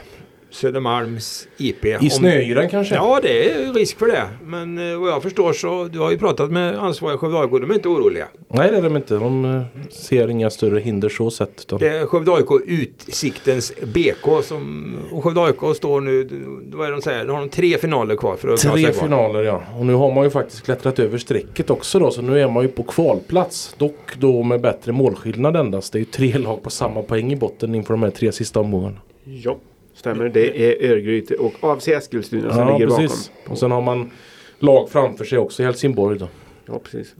[SPEAKER 1] Södermalms IP.
[SPEAKER 2] I
[SPEAKER 1] Om-
[SPEAKER 2] snöyran kanske?
[SPEAKER 1] Ja, det är risk för det. Men eh, vad jag förstår så, du har ju pratat med ansvariga Skövde AIK, de är inte oroliga.
[SPEAKER 2] Nej det är de inte. De eh, ser inga större hinder så sett. Utan...
[SPEAKER 1] Det är Skövde AIK Utsiktens BK som, och Skövde AIK står nu, vad är det de säger, nu har de tre finaler kvar för att
[SPEAKER 2] Tre finaler ja. Och nu har man ju faktiskt klättrat över strecket också då. Så nu är man ju på kvalplats. Dock då med bättre målskillnad endast. Det är ju tre lag på samma poäng i botten inför de här tre sista omgångarna.
[SPEAKER 3] ja, stämmer. Det är Örgryte och AFC Eskilstuna som
[SPEAKER 2] Ja
[SPEAKER 3] ligger
[SPEAKER 2] precis.
[SPEAKER 3] bakom.
[SPEAKER 2] Och sen har man lag framför sig också i Helsingborg då.
[SPEAKER 3] Ja, precis.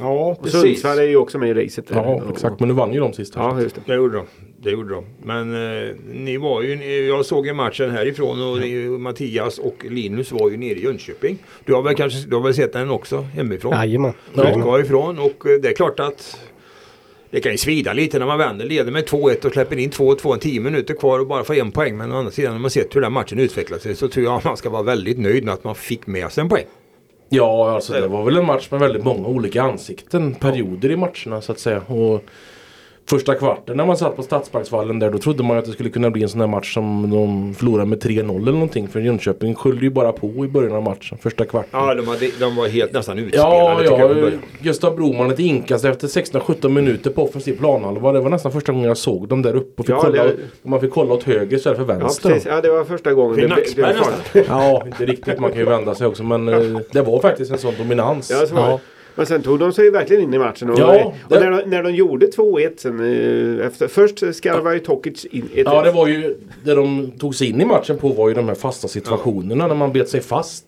[SPEAKER 1] Ja,
[SPEAKER 3] Och
[SPEAKER 1] precis.
[SPEAKER 3] Sundsvall är ju också med i racet. där.
[SPEAKER 2] Ja exakt. Men nu vann ju de sista.
[SPEAKER 3] Ja, just det.
[SPEAKER 1] Det gjorde de. Det gjorde de. Men eh, ni var ju, jag såg ju matchen härifrån och ni, Mattias och Linus var ju nere i Jönköping. Du har väl kanske du har väl sett den också hemifrån?
[SPEAKER 4] Jajamän.
[SPEAKER 1] Utgå ifrån och eh, det är klart att det kan ju svida lite när man vänder, leder med 2-1 och släpper in 2-2, 10 minuter kvar och bara får en poäng. Men å andra sidan när man sett hur den matchen utvecklar sig så tror jag att man ska vara väldigt nöjd med att man fick med sig en poäng.
[SPEAKER 2] Ja, alltså det var väl en match med väldigt många olika ansikten, perioder i matcherna så att säga. Och första kvarten när man satt på Stadsparksvallen där då trodde man att det skulle kunna bli en sån här match som de förlorade med 3-0 eller någonting. För Jönköping skyllde ju bara på i början av matchen, första kvarten.
[SPEAKER 1] Ja, de, hade, de var helt nästan utspelade
[SPEAKER 2] Ja,
[SPEAKER 1] tycker jag. från
[SPEAKER 2] ja.
[SPEAKER 1] början.
[SPEAKER 2] Gustav Broman ett inkast efter 16-17 minuter på offensiv planhalva. Det var nästan första gången jag såg dem där uppe. Och fick
[SPEAKER 3] Ja,
[SPEAKER 2] kolla,
[SPEAKER 3] det-
[SPEAKER 2] man fick kolla åt höger istället för
[SPEAKER 3] Ja,
[SPEAKER 2] vänster.
[SPEAKER 3] precis. Ja, det var första gången. Det- det
[SPEAKER 1] Nacksberg
[SPEAKER 3] var
[SPEAKER 2] ja, inte riktigt. Man kan ju vända sig också. Men eh, det var faktiskt en sån dominans.
[SPEAKER 3] Ja, så var det. Men sen tog de sig verkligen in i matchen. Och,
[SPEAKER 2] Ja,
[SPEAKER 3] och
[SPEAKER 2] det-
[SPEAKER 3] när, de, när de gjorde 2-1 sen eh, efter. Först skarvade ju Tokic in 1
[SPEAKER 2] Ja, det var ju det de tog sig in i matchen på var ju de här fasta situationerna när man bet sig fast.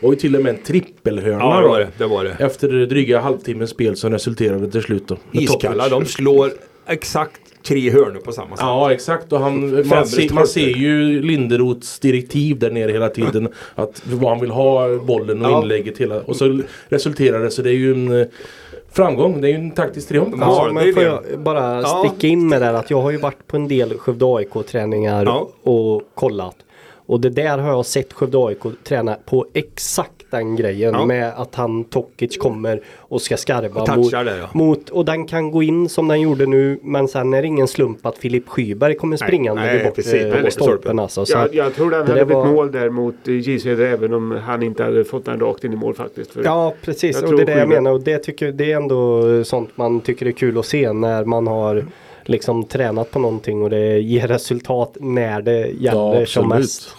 [SPEAKER 2] Det var ju till och med en trippelhörna
[SPEAKER 1] Ja, det var det. det, var det.
[SPEAKER 2] Efter dryga halvtimmens spel som resulterade till slut då.
[SPEAKER 1] Iskalla, de slår exakt tre hörnor på samma sätt.
[SPEAKER 2] Ja exakt och han, man, ser, man ser ju Linderoths direktiv där nere hela tiden. Att vad han vill ha bollen och
[SPEAKER 1] Ja.
[SPEAKER 2] inlägget hela. Och så resulterar det så det är ju en eh, framgång. Det är ju en taktisk triumf.
[SPEAKER 1] Ja, det
[SPEAKER 4] men får jag bara
[SPEAKER 1] Ja.
[SPEAKER 4] sticka in med det här att jag har ju varit på en del Skövde AIK-träningar
[SPEAKER 1] Ja.
[SPEAKER 4] och kollat. Och det där har jag sett Skövde AIK träna på exakt den grejen
[SPEAKER 1] Ja.
[SPEAKER 4] med att han Tokic kommer och ska skarva
[SPEAKER 1] Och touchar där, ja.
[SPEAKER 4] mot och den kan gå in som den gjorde nu men sen är det ingen slump att Filip Skyberg kommer
[SPEAKER 1] Nej,
[SPEAKER 4] springande
[SPEAKER 1] nej,
[SPEAKER 4] vid bort,
[SPEAKER 1] precis.
[SPEAKER 4] eh,
[SPEAKER 1] Nej, nej,
[SPEAKER 4] stolpen alltså. Så
[SPEAKER 3] Jag, jag tror den
[SPEAKER 4] det
[SPEAKER 3] hade blivit
[SPEAKER 4] var-
[SPEAKER 3] mål där mot eh, J Söder även om han inte hade fått den rakt in i mål faktiskt. För
[SPEAKER 4] Ja precis och det är det jag menar och det, tycker, det är ändå sånt man tycker är kul att se när man har liksom tränat på någonting och det ger resultat när det gäller som mest.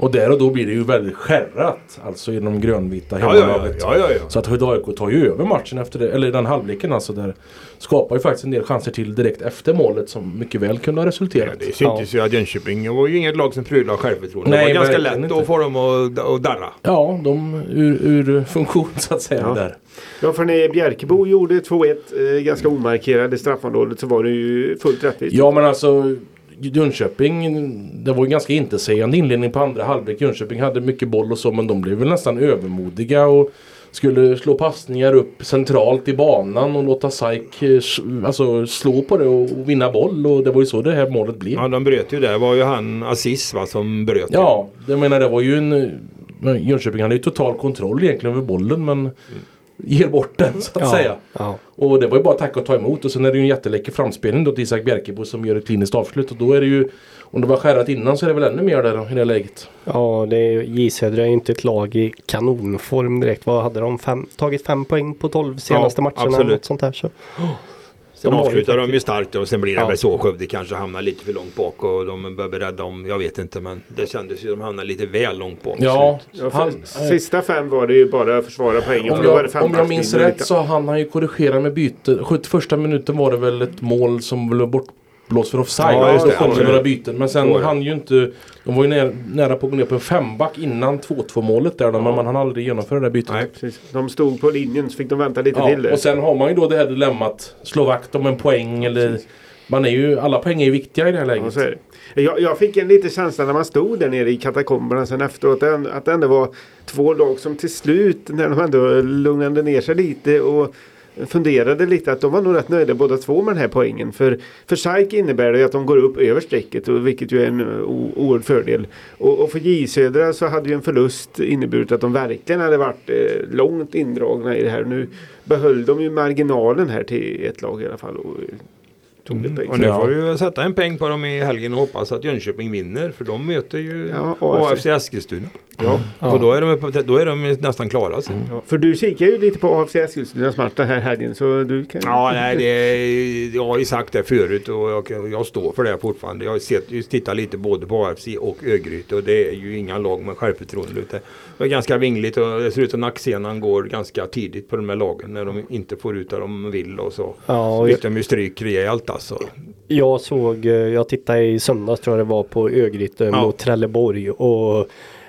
[SPEAKER 2] Och där och då blir det ju väldigt skärrat. Alltså i de grönvita
[SPEAKER 1] Ja, ja, ja,
[SPEAKER 2] hemmalaget.
[SPEAKER 1] ja, ja, ja.
[SPEAKER 2] Så att AIK tar ju över matchen efter det. Eller den halvleken alltså. Där skapar ju faktiskt en del chanser till direkt efter målet som mycket väl kunde ha
[SPEAKER 1] Ja,
[SPEAKER 2] resulterat.
[SPEAKER 1] det syntes ju att Jönköping var ju inget lag som prydade av självförtroende.
[SPEAKER 2] Nej,
[SPEAKER 1] det var ganska lätt
[SPEAKER 2] inte.
[SPEAKER 1] att få dem att, darra.
[SPEAKER 2] Ja, de ur, ur funktion så att säga
[SPEAKER 3] Ja.
[SPEAKER 2] där.
[SPEAKER 3] Ja, för när Bjärkebo gjorde 2-1 eh, ganska omarkerade straffområdet så var det ju fullt rättvist.
[SPEAKER 2] Ja men alltså Jönköping, det var ju ganska intetsägande inledning på andra halvlek. Jönköping hade mycket boll och så men de blev väl nästan övermodiga och skulle slå passningar upp centralt i banan och låta SAIK eh, alltså, slå på det och vinna boll och det var ju så det här målet blev.
[SPEAKER 1] Ja, de bröt ju där. Det var ju han Aziz va, som bröt.
[SPEAKER 2] Ja, jag menar det var ju en... men Jönköping hade ju total kontroll egentligen över bollen men ger bort den så att
[SPEAKER 4] Ja,
[SPEAKER 2] säga.
[SPEAKER 4] ja.
[SPEAKER 2] Och det var ju bara tack och ta emot och sen är det ju en jätteläcker framspelning då till Isak Bjerkebo som gör ett kliniskt avslut och då är det ju om det var skärrat innan så är det väl ännu mer där i det läget.
[SPEAKER 4] Ja, det är, J Södra är ju inte ett lag i kanonform direkt. Vad hade de? Fem, tagit fem poäng på tolv senaste
[SPEAKER 1] Ja,
[SPEAKER 4] matcherna?
[SPEAKER 1] absolut.
[SPEAKER 4] Något sånt där, så.
[SPEAKER 1] Sen
[SPEAKER 4] De
[SPEAKER 1] avslutar de ju starkt och sen blir det
[SPEAKER 4] Ja.
[SPEAKER 1] väl så. Skövde kanske hamnar lite för långt bak och de börjar beredda om. Jag vet inte men det kändes ju de hamnade lite väl långt bak.
[SPEAKER 2] Ja,
[SPEAKER 3] Ja,
[SPEAKER 2] han,
[SPEAKER 3] Sista fem var det ju bara att försvara poängen.
[SPEAKER 2] om, jag, om jag minns rätt så hann han ju korrigera med byte. 71 minuten var det väl ett mål som blev bortblåst för offside.
[SPEAKER 3] Ja, just det.
[SPEAKER 2] Kom det några byten. Men sen
[SPEAKER 1] det.
[SPEAKER 2] han ju inte... De var ju nära, nära på att gå ner på en femback innan 2-2 målet där. då, Men man hann aldrig genomföra det där bytet.
[SPEAKER 1] Nej.
[SPEAKER 3] Precis. De stod på linjen så fick de vänta lite
[SPEAKER 2] Ja,
[SPEAKER 3] till där.
[SPEAKER 2] och sen har man ju då det här dilemmat. Slå vakt om en poäng eller... Man är ju, alla poäng är ju viktiga i det här
[SPEAKER 3] Ja,
[SPEAKER 2] läget.
[SPEAKER 3] det. Jag, jag fick en liten känsla när man stod där nere i katakomberna sen efteråt. Att det, att det ändå var två lag som till slut när de ändå lugnade ner sig lite och funderade lite att de var nog rätt nöjda båda två med den här poängen. För, för SAIK innebär det att de går upp över strecket och vilket ju är en eh, oerhörd fördel. Och, och för J Södra så hade ju en förlust inneburit att de verkligen hade varit eh, långt indragna i det här. Nu behöll de ju marginalen här till ett lag i alla fall. Och, tog det poäng.
[SPEAKER 1] Och nu
[SPEAKER 2] Ja.
[SPEAKER 1] får vi sätta en peng på dem i helgen och hoppas att Jönköping vinner. För de möter ju
[SPEAKER 3] Ja, AFC.
[SPEAKER 1] AFC Eskilstuna.
[SPEAKER 3] Ja.
[SPEAKER 1] Och då är, de, då är de nästan klara sen.
[SPEAKER 3] Ja, för du kikar ju lite på AFC Eskilstunas match den här helgen så du kan
[SPEAKER 1] Ja, nej, det, jag har ju sagt det förut och jag, jag står för det fortfarande. Jag har sett, tittat lite både på AFC och Örgryte och det är ju inga lag med självförtroende. Det är ganska vingligt och det ser ut som nacksenan går ganska tidigt på de här lagen när de inte får ut det de vill och så.
[SPEAKER 4] Ja, och
[SPEAKER 1] Fick de ju stryk rejält alltså.
[SPEAKER 4] Jag såg, eh, jag tittade i söndags tror jag det var på Örgryte
[SPEAKER 1] Ja.
[SPEAKER 4] mot Trelleborg och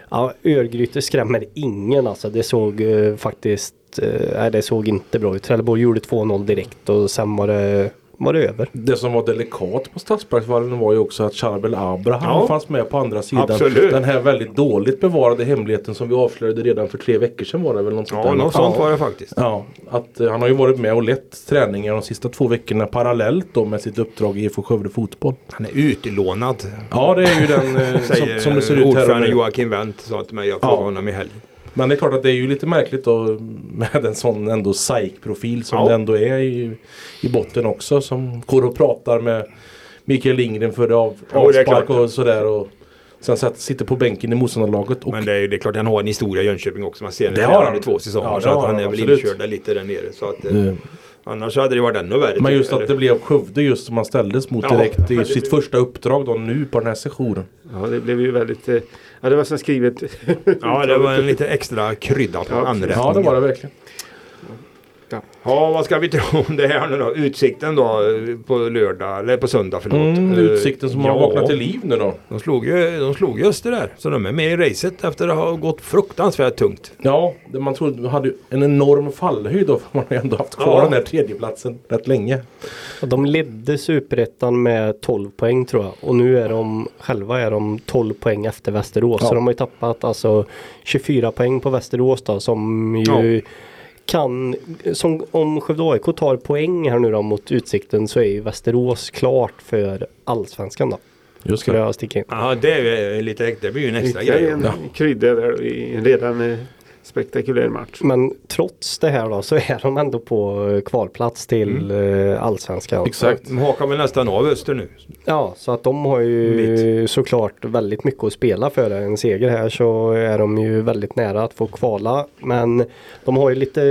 [SPEAKER 4] ja, Örgryte skrämmer ingen alltså. Det såg eh, faktiskt, eh, nej det såg inte bra ut. Trelleborg gjorde 2-0 direkt och sen var det, var det över.
[SPEAKER 2] Det som var delikat på Stadsparksvallen var ju också att Charbel Abraham
[SPEAKER 1] Ja.
[SPEAKER 2] fanns med på andra sidan.
[SPEAKER 1] Absolut.
[SPEAKER 2] Den här väldigt dåligt bevarade hemligheten som vi avslöjade redan för tre veckor sedan var det väl något sånt
[SPEAKER 1] Ja,
[SPEAKER 2] där.
[SPEAKER 1] något sånt var det faktiskt.
[SPEAKER 2] Ja, att eh, han har ju varit med och lett träningar de sista två veckorna parallellt då med sitt uppdrag i IFK Skövde Fotboll.
[SPEAKER 1] Han är utlånad.
[SPEAKER 2] Ja, det är ju den eh, som, som det ser ut här. och
[SPEAKER 1] ordförande. Joakim Wendt sa till mig. Jag frågade
[SPEAKER 2] Ja.
[SPEAKER 1] honom i helgen.
[SPEAKER 2] Men det är klart att det är ju lite märkligt då med en sån ändå SAIK-profil som
[SPEAKER 1] Ja.
[SPEAKER 2] det ändå är i, i botten också. Som går och pratar med Mikael Lindgren för av, avspark och sådär. Och sen satt, sitter på bänken i motståndarlaget. Och
[SPEAKER 1] Men det är, det är klart han har en historia i Jönköping också. Man ser
[SPEAKER 2] Det
[SPEAKER 1] det
[SPEAKER 2] har han.
[SPEAKER 1] i två säsonger.
[SPEAKER 2] Ja,
[SPEAKER 1] så att han
[SPEAKER 2] han,
[SPEAKER 1] är väl inkörd lite där nere. Så att, eh,
[SPEAKER 2] Eh,
[SPEAKER 1] annars hade det varit ännu värre.
[SPEAKER 2] Men just att det blev Skövde just som man ställdes mot
[SPEAKER 1] Ja.
[SPEAKER 2] direkt i sitt första uppdrag då nu på den här sessionen.
[SPEAKER 3] Ja, det blev ju väldigt... eh, Ja, det var som skrivet.
[SPEAKER 1] Ja, det var en lite extra krydda på
[SPEAKER 3] Ja,
[SPEAKER 1] anrättningen.
[SPEAKER 2] Ja det var det verkligen.
[SPEAKER 1] Ja, vad ska vi tro om det här nu då? Utsikten då eh, på lördag, eller på söndag förlåt.
[SPEAKER 2] Mm,
[SPEAKER 1] Eh,
[SPEAKER 2] utsikten som har
[SPEAKER 1] ja,
[SPEAKER 2] vaknat till liv nu då.
[SPEAKER 1] De slog ju, de slog ju Öster där. Så de är med i racet efter att ha gått fruktansvärt tungt.
[SPEAKER 2] Ja, det man trodde hade ju en enorm fallhöjd då. För man har ändå haft kvar
[SPEAKER 1] Ja.
[SPEAKER 2] den här tredjeplatsen rätt länge.
[SPEAKER 4] Och de ledde superettan med 12 poäng tror jag. Och nu är de själva är de 12 poäng efter Västerås.
[SPEAKER 2] Ja.
[SPEAKER 4] Så de har ju tappat alltså 24 poäng på Västerås då som ju kan, som om Skövde AIK tar poäng här nu då mot Utsikten så är ju Västerås klart för Allsvenskan då.
[SPEAKER 2] Just
[SPEAKER 4] in.
[SPEAKER 1] Ja, det är lite, det blir ju en extra grej.
[SPEAKER 3] en
[SPEAKER 2] Ja.
[SPEAKER 3] krydda där i en redan spektakulär match.
[SPEAKER 4] Men trots det här då så är de ändå på eh, kvalplats till eh, Allsvenskan.
[SPEAKER 2] Exakt.
[SPEAKER 1] De hakar väl nästan av Öster nu.
[SPEAKER 4] Ja, så att de har ju såklart väldigt mycket att spela för. En seger här så är de ju väldigt nära att få kvala. Men de har ju lite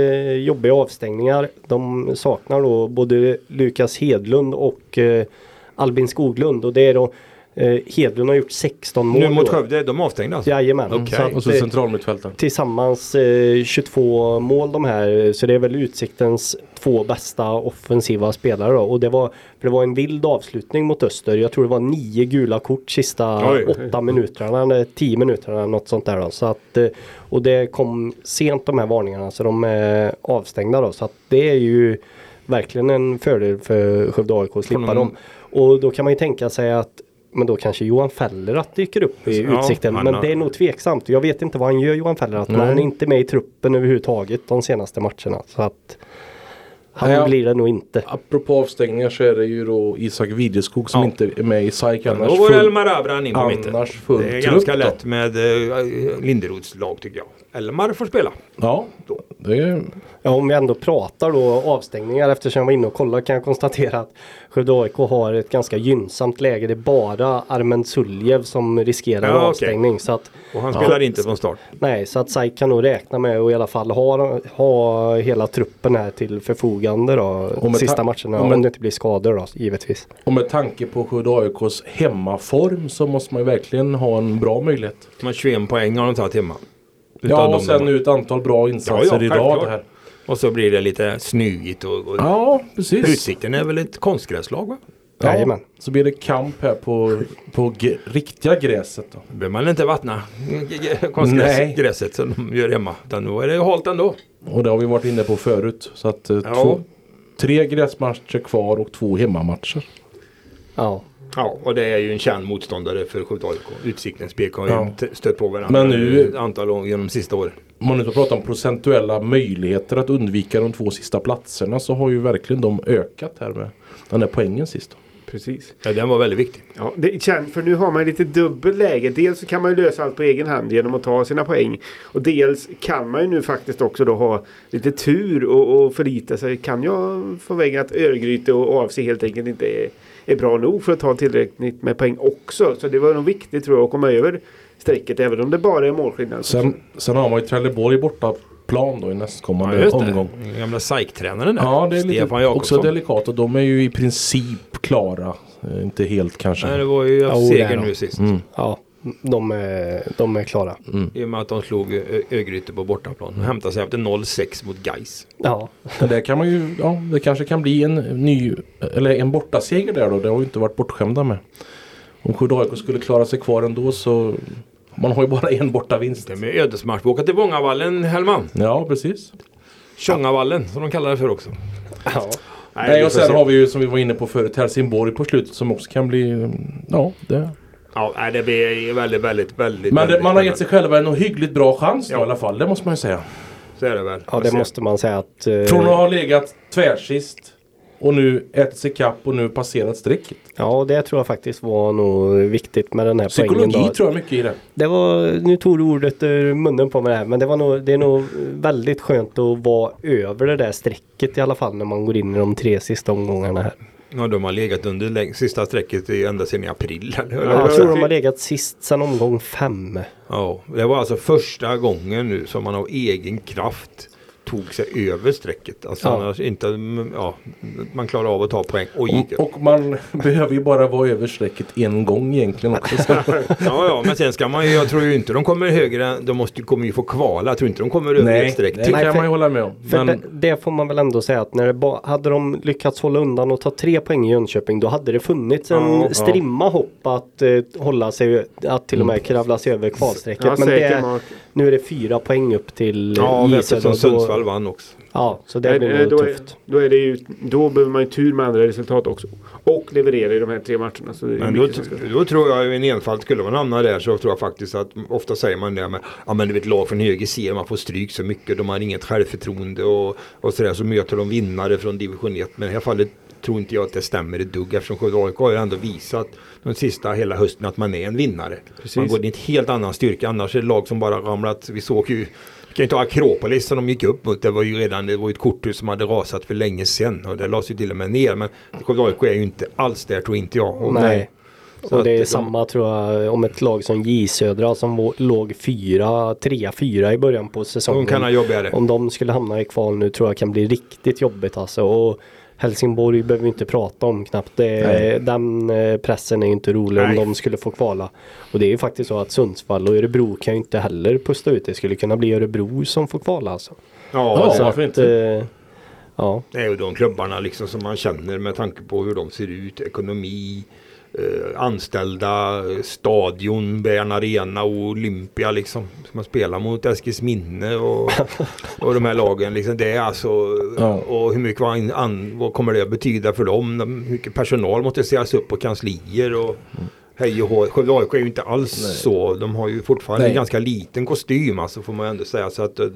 [SPEAKER 4] jobbiga avstängningar. De saknar då både Lukas Hedlund och eh, Albin Skoglund. Och det är då Eh, Hedlund har gjort 16 mål.
[SPEAKER 1] Nu mot. Skövde, de är avstängda alltså?
[SPEAKER 4] Jajamän.
[SPEAKER 1] Okej.
[SPEAKER 4] Så att,
[SPEAKER 2] Och så
[SPEAKER 4] eh,
[SPEAKER 2] centralmittfältaren.
[SPEAKER 4] Tillsammans eh, 22 mål de här. Så det är väl Utsiktens två bästa offensiva spelare då. Och det var, för det var en vild avslutning mot Öster. Jag tror det var nio gula kort sista
[SPEAKER 1] Oj.
[SPEAKER 4] åtta minuterna eller tio minuterna något sånt där då. Så att, eh, och det kom sent de här varningarna så de är avstängda då. Så att det är ju verkligen en fördel för Skövde AIK att slippa
[SPEAKER 1] Från-
[SPEAKER 4] dem. Och då kan man ju tänka sig att men då kanske Johan Fellerat dyker upp i
[SPEAKER 1] Ja,
[SPEAKER 4] Utsikten. Men
[SPEAKER 1] har-
[SPEAKER 4] det är nog tveksamt. Jag vet inte vad han gör Johan Fellerat. Men han är inte med i truppen överhuvudtaget de senaste matcherna. Så att han
[SPEAKER 2] Ja.
[SPEAKER 4] blir det nog inte.
[SPEAKER 2] Apropå avstängningar så är det ju då Isak Wideskog som
[SPEAKER 1] Ja.
[SPEAKER 2] inte är med i SAIK
[SPEAKER 1] Då
[SPEAKER 2] annars.
[SPEAKER 1] var
[SPEAKER 2] full-
[SPEAKER 1] Elmar Abran in på mitten. Det är ganska
[SPEAKER 2] då.
[SPEAKER 1] lätt med eh, Linderoths lag tycker jag. Elmar får spela.
[SPEAKER 2] Ja, det är,
[SPEAKER 4] Ja, om vi ändå pratar då avstängningar eftersom jag var inne och kollade kan jag konstatera att Skövde AIK har ett ganska gynnsamt läge. Det är bara Armen Suljev som riskerar
[SPEAKER 1] Ja,
[SPEAKER 4] avstängning. Så att,
[SPEAKER 1] Och han spelar inte från start.
[SPEAKER 4] nej, så att SAIK kan nog räkna med att i alla fall ha, ha hela truppen här till förfogande då. Sista
[SPEAKER 2] ta-
[SPEAKER 4] matcherna.
[SPEAKER 2] och med-
[SPEAKER 4] Om det inte blir skador då, givetvis.
[SPEAKER 2] och med tanke på Skövde AIKs hemmaform så måste man ju verkligen ha en bra möjlighet.
[SPEAKER 1] Har 21 poäng har de tagit hemma.
[SPEAKER 2] Ja, och sen nu ett antal bra insatser
[SPEAKER 1] Ja, ja,
[SPEAKER 2] i rad här.
[SPEAKER 1] Och så blir det lite snygigt och, och
[SPEAKER 2] Ja, precis.
[SPEAKER 1] Utsikten är väl ett konstgräslag va?
[SPEAKER 2] Ja,
[SPEAKER 4] Jajamän.
[SPEAKER 2] så blir det kamp här på, på riktiga gräset. Då.
[SPEAKER 1] Behöver man inte vattna konstgräset som de gör hemma. Utan då är det halt ändå.
[SPEAKER 2] Och det har vi varit inne på förut. Så att eh,
[SPEAKER 1] Ja.
[SPEAKER 2] två, tre gräsmatcher kvar och två hemmamatcher.
[SPEAKER 4] Ja.
[SPEAKER 1] Ja, och det är ju en känd motståndare för Skövde AIK. Utsiktens BK har ju
[SPEAKER 2] Ja.
[SPEAKER 1] stött på varandra
[SPEAKER 2] Men nu-
[SPEAKER 1] ett antal år genom de sista åren.
[SPEAKER 2] Om man nu ska prata om procentuella möjligheter att undvika de två sista platserna så har ju verkligen de ökat här med den här poängen sist.
[SPEAKER 3] Precis.
[SPEAKER 1] Ja, den var väldigt viktig.
[SPEAKER 3] Ja, det känns, för nu har man lite dubbel läge. Dels så kan man ju lösa allt på egen hand genom att ta sina poäng. Och dels kan man ju nu faktiskt också då ha lite tur och, och förlita sig. Kan jag få väg att Örgryte och AFC helt enkelt inte är, är bra nog för att ta tillräckligt med poäng också. Så det var nog viktigt tror jag att komma över strecket även om det bara är målskillnad.
[SPEAKER 2] Sen, sen har man ju Trelleborg borta plan då i nästkommande
[SPEAKER 1] just
[SPEAKER 2] omgång.
[SPEAKER 1] gamla SAIK-tränaren där.
[SPEAKER 2] Ja, det är lite också delikat och de är ju i princip klara. Eh, Inte helt kanske.
[SPEAKER 1] Nej, det var ju seger nu sist.
[SPEAKER 2] Mm.
[SPEAKER 4] Ja, de är, de är klara.
[SPEAKER 1] I och med att de slog Ö- Örgryte på bortaplan. De hämtade sig efter 0-6 mot Gais.
[SPEAKER 4] Ja,
[SPEAKER 2] det kan man ju, ja det kanske kan bli en ny, eller en bortaseger där då. Det har ju inte varit bortskämda med. Om AIK skulle klara sig kvar ändå så man har ju bara en bortavinst.
[SPEAKER 1] Det med ödesmatch. Åker till Vångavallen, Hellman.
[SPEAKER 2] Ja precis.
[SPEAKER 1] Tjongavallen som de kallar det för också.
[SPEAKER 4] ja.
[SPEAKER 2] Nej,
[SPEAKER 1] vi
[SPEAKER 2] och sen
[SPEAKER 1] se.
[SPEAKER 2] har vi ju som vi var inne på förut Helsingborg på slutet som också kan bli, mm, ja det.
[SPEAKER 1] Ja, nej, det blir väldigt, väldigt, väldigt...
[SPEAKER 2] Men det, man har gett sig själva en hyggligt bra chans då,
[SPEAKER 1] Ja.
[SPEAKER 2] i alla fall. Det måste man ju säga.
[SPEAKER 1] Så är det väl.
[SPEAKER 4] ja, det måste man säga att... eh,
[SPEAKER 2] Från att ha legat tvärsist och nu ätit sig kapp och nu passerat strecket.
[SPEAKER 4] Ja, det tror jag faktiskt var nog viktigt med den här poängen.
[SPEAKER 2] Psykologi tror jag mycket i det.
[SPEAKER 4] Det var, nu tog du ordet ur munnen på mig här, men det, var nog, det är nog väldigt skönt att vara över det där strecket i alla fall när man går in i de tre sista omgångarna här.
[SPEAKER 1] Ja, de har legat under sista sträcket i- ända sedan i april. Eller?
[SPEAKER 4] Ja, jag tror de har legat sist sedan omgång fem.
[SPEAKER 1] Ja, det var alltså första gången nu som man av egen kraft tog sig över strecket. Alltså
[SPEAKER 4] Ja.
[SPEAKER 1] annars inte, mm, ja, man klarar av att ta poäng och gick
[SPEAKER 2] Och, och man behöver ju bara vara över strecket en gång egentligen också. Så.
[SPEAKER 1] Ja, ja, men sen ska man ju, jag tror ju inte de kommer högre, de måste, kommer ju få kvala. Jag tror inte de kommer över ett streck
[SPEAKER 2] det kan
[SPEAKER 4] Nej,
[SPEAKER 2] man ju hålla med om.
[SPEAKER 4] För
[SPEAKER 2] Men
[SPEAKER 4] det, det får man väl ändå säga att när det ba, hade de lyckats hålla undan och ta tre poäng i Jönköping då hade det funnits en
[SPEAKER 1] Ja, ja.
[SPEAKER 4] strimma hopp att eh, hålla sig, att till och med kravla sig över kvalstrecket.
[SPEAKER 3] Ja,
[SPEAKER 4] Men det, nu är det fyra poäng upp till
[SPEAKER 1] Ja,
[SPEAKER 4] J
[SPEAKER 1] eftersom Vann också.
[SPEAKER 4] ja, så det blir nog
[SPEAKER 3] då, är,
[SPEAKER 4] tufft.
[SPEAKER 3] då, är det ju, då behöver man ju tur med andra resultat också. Och leverera i de här tre matcherna. Är
[SPEAKER 1] Men då,
[SPEAKER 3] ska-
[SPEAKER 1] då tror jag i en enfald skulle man hamna där så tror jag faktiskt att ofta säger man det med ja men du vet lag från höger ser man får stryk så mycket de har inget självförtroende och, och sådär så möter de vinnare från division 1 men i det här fallet tror inte jag att det stämmer ett dugg eftersom Skövde AIK har ju ändå visat de sista hela hösten att man är en vinnare.
[SPEAKER 3] Precis.
[SPEAKER 1] Man går i en helt annan styrka annars är det lag som bara ramlat. Vi såg ju kan ju ta Akropolis som de gick upp mot. Det var ju redan det var ett korthus som hade rasat för länge sedan. Och det lades ju till och med ner. Men Skövde AIK är ju inte alls där tror inte jag. Och
[SPEAKER 4] Nej.
[SPEAKER 1] Så
[SPEAKER 4] Och det är
[SPEAKER 1] de-
[SPEAKER 4] samma tror jag om ett lag som J Södra som låg fyra, trea, fyra i början på säsongen.
[SPEAKER 1] De kan ha jobbigare.
[SPEAKER 4] Om de skulle hamna i kval nu tror jag kan bli riktigt jobbigt alltså. Och Helsingborg behöver vi inte prata om knappt. Det, den eh, pressen är inte rolig
[SPEAKER 1] Nej.
[SPEAKER 4] om de skulle få kvala. Och det är ju faktiskt så att Sundsvall och Örebro kan ju inte heller pusta ut. Det skulle kunna bli Örebro som får kvala alltså.
[SPEAKER 1] Ja,
[SPEAKER 2] Ja, varför
[SPEAKER 4] Att, eh, ja.
[SPEAKER 1] Det är ju de klubbarna liksom som man känner med tanke på hur de ser ut, ekonomi, eh, anställda, stadion, Bern Arena och Olympia liksom. Som man spelar mot Eskilsminne och, och de här lagen. Liksom. Det är alltså,
[SPEAKER 2] Ja.
[SPEAKER 1] och hur mycket an- vad kommer det att betyda för dem? De- Hur mycket personal måste sägas upp på kanslier och hej och hå. Skövde AIK är ju inte alls så. De har ju fortfarande
[SPEAKER 2] Nej.
[SPEAKER 1] en ganska liten kostym alltså får man ändå säga. Så att, eh,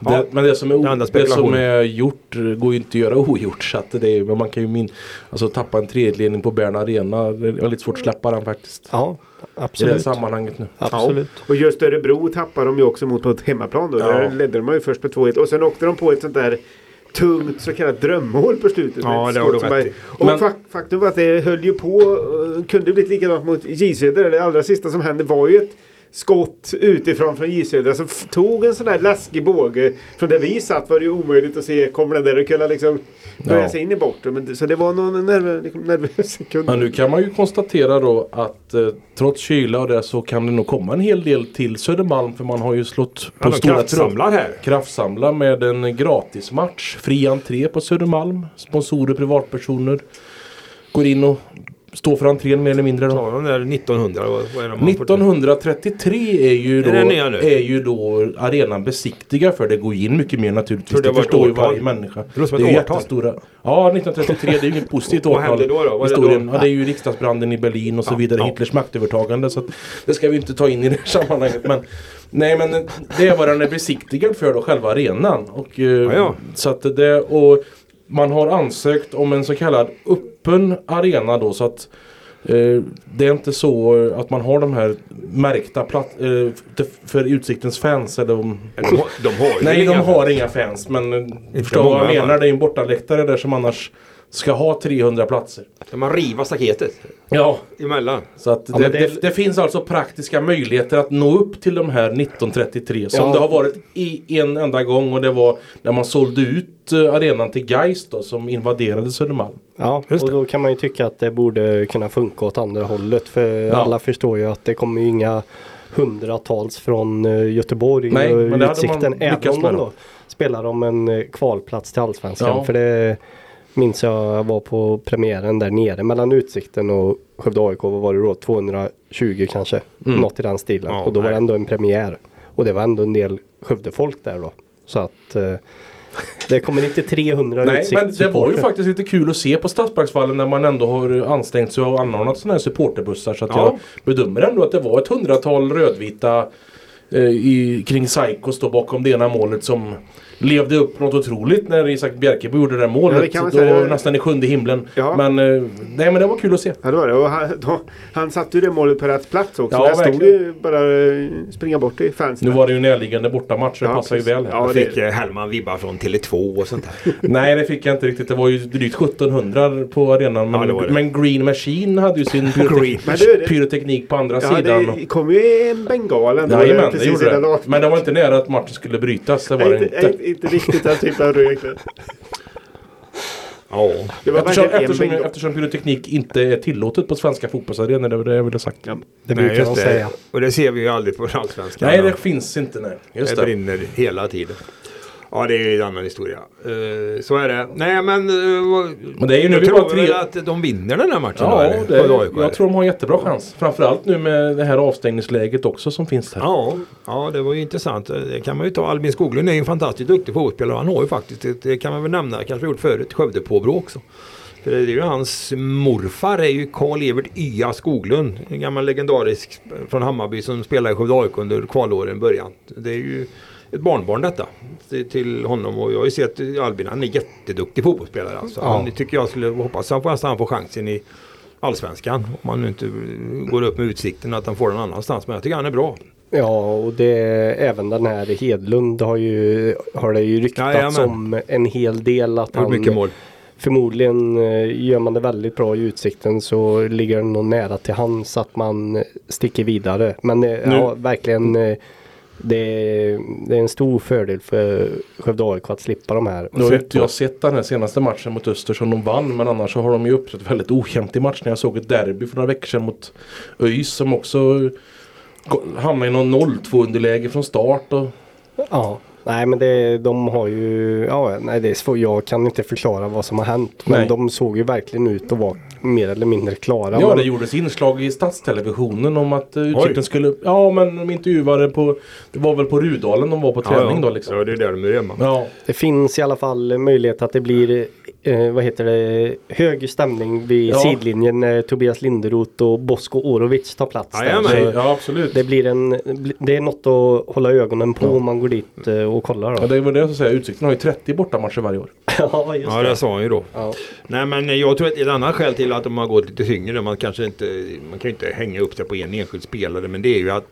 [SPEAKER 1] ja.
[SPEAKER 2] Det, men det som, är,
[SPEAKER 1] Det
[SPEAKER 2] det som är gjort går ju inte att göra ogjort. Så att det är, men man kan ju min, alltså, tappa en tredjeledning på Bern Arena. Det är lite svårt att släppa den faktiskt.
[SPEAKER 4] ja,
[SPEAKER 2] I det
[SPEAKER 4] absolut.
[SPEAKER 2] sammanhanget nu.
[SPEAKER 4] Absolut.
[SPEAKER 3] Och just Örebro tappar de ju också mot på ett hemmaplan då.
[SPEAKER 2] Ja.
[SPEAKER 3] Där ledde de ju först på 2-1 och sen åkte de på ett sånt där tungt så kallat drömmål på slutet.
[SPEAKER 1] Ja, det har du rätt i.
[SPEAKER 3] Och
[SPEAKER 2] Men-
[SPEAKER 3] fak- faktum var att det höll ju på, eh, kunde blivit likadant mot J Södra. Det allra sista som hände var ju ett skott utifrån från J Södra som tog en sån där läskig båge. Från där vi satt var det ju omöjligt att se, kommer den där att kunna liksom börja
[SPEAKER 2] Ja.
[SPEAKER 3] sig in i bortre. Men, så det var någon nerv, liksom, nervös sekund.
[SPEAKER 2] Men nu kan man ju konstatera då att eh, trots kyla och det så kan det nog komma en hel del till Södermalm. För man har ju slått på
[SPEAKER 1] Ja,
[SPEAKER 2] stora
[SPEAKER 1] kraftsamlar här.
[SPEAKER 2] kraftsamla med en gratismatch. Fri entré på Södermalm. Sponsorer, privatpersoner. Går in och står för entrén mer eller mindre. Då.
[SPEAKER 1] Ja, de där 1900. Vad, vad är de man får-
[SPEAKER 2] 1933 är ju, då,
[SPEAKER 1] Är det
[SPEAKER 2] är ju då arenan besiktiga för det går in mycket mer naturligtvis.
[SPEAKER 1] Tror det
[SPEAKER 2] Det, förstår ju varje människa.
[SPEAKER 1] Det låter som
[SPEAKER 2] är
[SPEAKER 1] ett
[SPEAKER 2] ju
[SPEAKER 1] årtal.
[SPEAKER 2] jättestora. Ja, 1933 det är ju inget positivt
[SPEAKER 1] Vad
[SPEAKER 2] årtal.
[SPEAKER 1] hände då då? Vad är det
[SPEAKER 2] Historien.
[SPEAKER 1] då?
[SPEAKER 2] Ja, det är ju riksdagsbranden i Berlin och så
[SPEAKER 1] Ja,
[SPEAKER 2] vidare.
[SPEAKER 1] ja.
[SPEAKER 2] Hitlers maktövertagande. Så det ska vi inte ta in i det här sammanhanget. Men, nej men det är vad den är besiktigad för då, själva arenan. Och, eh,
[SPEAKER 1] ja.
[SPEAKER 2] Så att det, och man har ansökt om en så kallad öppen arena då så att eh, det är inte så att man har de här märkta platt, eh, för Utsiktens fans. Eller
[SPEAKER 1] De de har
[SPEAKER 2] nej, de har inga fans. Men eh,
[SPEAKER 1] för
[SPEAKER 2] förstår vad jag menar. Det är en bortaläktare där som annars ska ha 300 platser.
[SPEAKER 1] Ska man riva staketet
[SPEAKER 2] Ja,
[SPEAKER 1] emellan?
[SPEAKER 2] så att
[SPEAKER 4] Ja,
[SPEAKER 2] det,
[SPEAKER 4] men det-
[SPEAKER 2] det, det finns alltså praktiska möjligheter att nå upp till de här 1933 som
[SPEAKER 4] Ja.
[SPEAKER 2] det har varit i en enda gång och det var när man sålde ut eh, arenan till Geist då som invaderade Södermalm.
[SPEAKER 4] Ja, och då kan man ju tycka att det borde kunna funka åt andra hållet. För
[SPEAKER 2] Ja.
[SPEAKER 4] alla förstår ju att det kommer ju inga hundratals från eh, Göteborg
[SPEAKER 2] Nej,
[SPEAKER 4] och
[SPEAKER 2] men det hade man
[SPEAKER 4] Utsikten. Även om de
[SPEAKER 2] då.
[SPEAKER 4] spelar om en eh, kvalplats till Allsvenskan.
[SPEAKER 2] Ja.
[SPEAKER 4] För det minns jag var på premiären där nere mellan Utsikten och Skövde AIK. Vad var det då? 220 kanske.
[SPEAKER 2] Mm.
[SPEAKER 4] Något i den stilen.
[SPEAKER 1] Ja,
[SPEAKER 4] och då var det
[SPEAKER 1] nej.
[SPEAKER 4] ändå en premiär. Och det var ändå en del Skövdefolk där då. Så att eh, det kommer inte 300
[SPEAKER 2] Nej, men det var ju faktiskt lite kul att se på Stadsparksvallen när man ändå har ansträngt sig och anordnat sådana här supporterbussar. Så att
[SPEAKER 1] Ja.
[SPEAKER 2] jag bedömer ändå att det var ett hundratal rödvita eh, i, kring Saikos då bakom det ena målet som levde upp något otroligt när Isak Bjerkebo gjorde det där målet.
[SPEAKER 3] Ja, det kan man
[SPEAKER 2] då
[SPEAKER 3] säga.
[SPEAKER 2] nästan i sjunde himlen.
[SPEAKER 3] Ja.
[SPEAKER 2] Men eh, nej men det var kul att se.
[SPEAKER 3] Ja det var det. Och han, då, han satte ju det målet på rätt plats också.
[SPEAKER 2] Ja,
[SPEAKER 3] Där stod
[SPEAKER 2] verkligen.
[SPEAKER 3] ju bara eh, springa bort i fansen.
[SPEAKER 2] Nu var det ju närliggande bortamatch så det
[SPEAKER 3] Ja,
[SPEAKER 2] passar ju väl.
[SPEAKER 3] Ja, det-
[SPEAKER 1] fick eh, Hellman vibbar från Tele2 och sånt där.
[SPEAKER 2] Nej det fick jag inte riktigt. Det var ju drygt 1700 på arenan. Men,
[SPEAKER 1] Ja, det var det.
[SPEAKER 2] men Green Machine hade ju sin pyrotek-
[SPEAKER 3] du, det-
[SPEAKER 2] pyroteknik på andra
[SPEAKER 3] Ja,
[SPEAKER 2] sidan.
[SPEAKER 3] det kom ju en bengal ändå.
[SPEAKER 2] Jajamän, det gjorde det. Men det var inte nära att matchen skulle brytas. Det var det inte.
[SPEAKER 3] Inte, inte riktigt den typen av rök.
[SPEAKER 1] Ja.
[SPEAKER 3] Det var
[SPEAKER 2] Eftersom, eftersom, eftersom pyroteknik inte är tillåtet på svenska fotbollsarenor. Det var det jag ville sagt.
[SPEAKER 3] Ja.
[SPEAKER 4] Det
[SPEAKER 1] Nej,
[SPEAKER 4] brukar
[SPEAKER 1] just
[SPEAKER 4] de säga.
[SPEAKER 1] Och det ser vi ju aldrig på allsvenskan.
[SPEAKER 2] Nej det finns inte. Nej. Just
[SPEAKER 1] det
[SPEAKER 2] det.
[SPEAKER 1] brinner hela tiden. Ja det är en annan historia. Eh, så är det. Nej men... Uh,
[SPEAKER 2] Men det är ju nu
[SPEAKER 1] tror
[SPEAKER 2] bara tre-
[SPEAKER 1] att de vinner den här matchen då,
[SPEAKER 2] Ja,
[SPEAKER 1] eller?
[SPEAKER 2] det,
[SPEAKER 1] AIK,
[SPEAKER 2] jag tror de har en jättebra chans. Framförallt nu med det här avstängningsläget också som finns här.
[SPEAKER 1] Ja, ja, det var ju intressant. Det kan man ju ta. Albin Skoglund är ju en fantastiskt duktig fotbollsspelare. Han har ju faktiskt, det- kan man väl nämna, kanske gjort förut, Skövde påbrå också. För det är ju hans morfar är ju Karl-Evert Ya Skoglund. En gammal legendarisk från Hammarby som spelade i Skövde AIK under kvalåren i början. Det är ju ett barnbarn detta till, honom och jag har ju sett Albin, han är jätteduktig fotbollsspelare. Alltså.
[SPEAKER 4] Ja.
[SPEAKER 1] Han tycker jag skulle hoppas han får, att han får chansen i Allsvenskan. Om han nu inte går upp med utsikten att han får den annanstans. Men jag tycker han är bra.
[SPEAKER 4] Ja, och det även den här Hedlund har ju har det ju ryktats
[SPEAKER 1] Jajamän.
[SPEAKER 4] om en hel del att
[SPEAKER 1] Han mycket mål.
[SPEAKER 4] förmodligen eh, gör man det väldigt bra i utsikten så ligger det nog nära till hands att man sticker vidare. Men eh, ja, verkligen eh, det, är, det är en stor fördel för Skövde AIK att slippa de här.
[SPEAKER 2] Nu har ju inte jag sett den här senaste matchen mot Öster som de vann men annars så har de ju uppträtt väldigt ojämnt i matchen. Jag såg ett derby för några veckor sedan mot ÖIS som också hamnade i någon 0-2 underläge från start. Och,
[SPEAKER 4] Ja, nej men det, de har ju, ja nej det är svårt, jag kan inte förklara vad som har hänt. Men
[SPEAKER 2] Nej.
[SPEAKER 4] de såg ju verkligen ut att vara mer eller mindre klara.
[SPEAKER 2] ja
[SPEAKER 4] Men-
[SPEAKER 2] det gjordes inslag i statstelevisionen om att uh,
[SPEAKER 1] Oj.
[SPEAKER 2] Utsikten skulle, ja men de intervjuade på, det var väl på Rudalen de var på träning
[SPEAKER 1] ja,
[SPEAKER 2] då liksom.
[SPEAKER 1] Ja, det är där de är hemma.
[SPEAKER 2] Ja,
[SPEAKER 4] Det finns i alla fall möjlighet att det blir eh, vad heter det, hög stämning vid
[SPEAKER 2] Ja.
[SPEAKER 4] sidlinjen när Tobias Linderoth och Bosko Orovic tar plats. där. Så
[SPEAKER 2] nej, ja absolut.
[SPEAKER 4] det, blir en, det är något att hålla ögonen på om man går dit eh, och kollar.
[SPEAKER 2] Ja,
[SPEAKER 4] Då.
[SPEAKER 2] det var det jag skulle säga, Utsikten har ju 30 bortamatcher varje år.
[SPEAKER 4] ja, just
[SPEAKER 1] Ja, det sa han ju då.
[SPEAKER 4] Ja.
[SPEAKER 1] Nej men jag tror att ett annat skäl till att de har gått lite tyngre, man kanske inte, man kan ju inte hänga upp sig på en enskild spelare, men det är ju att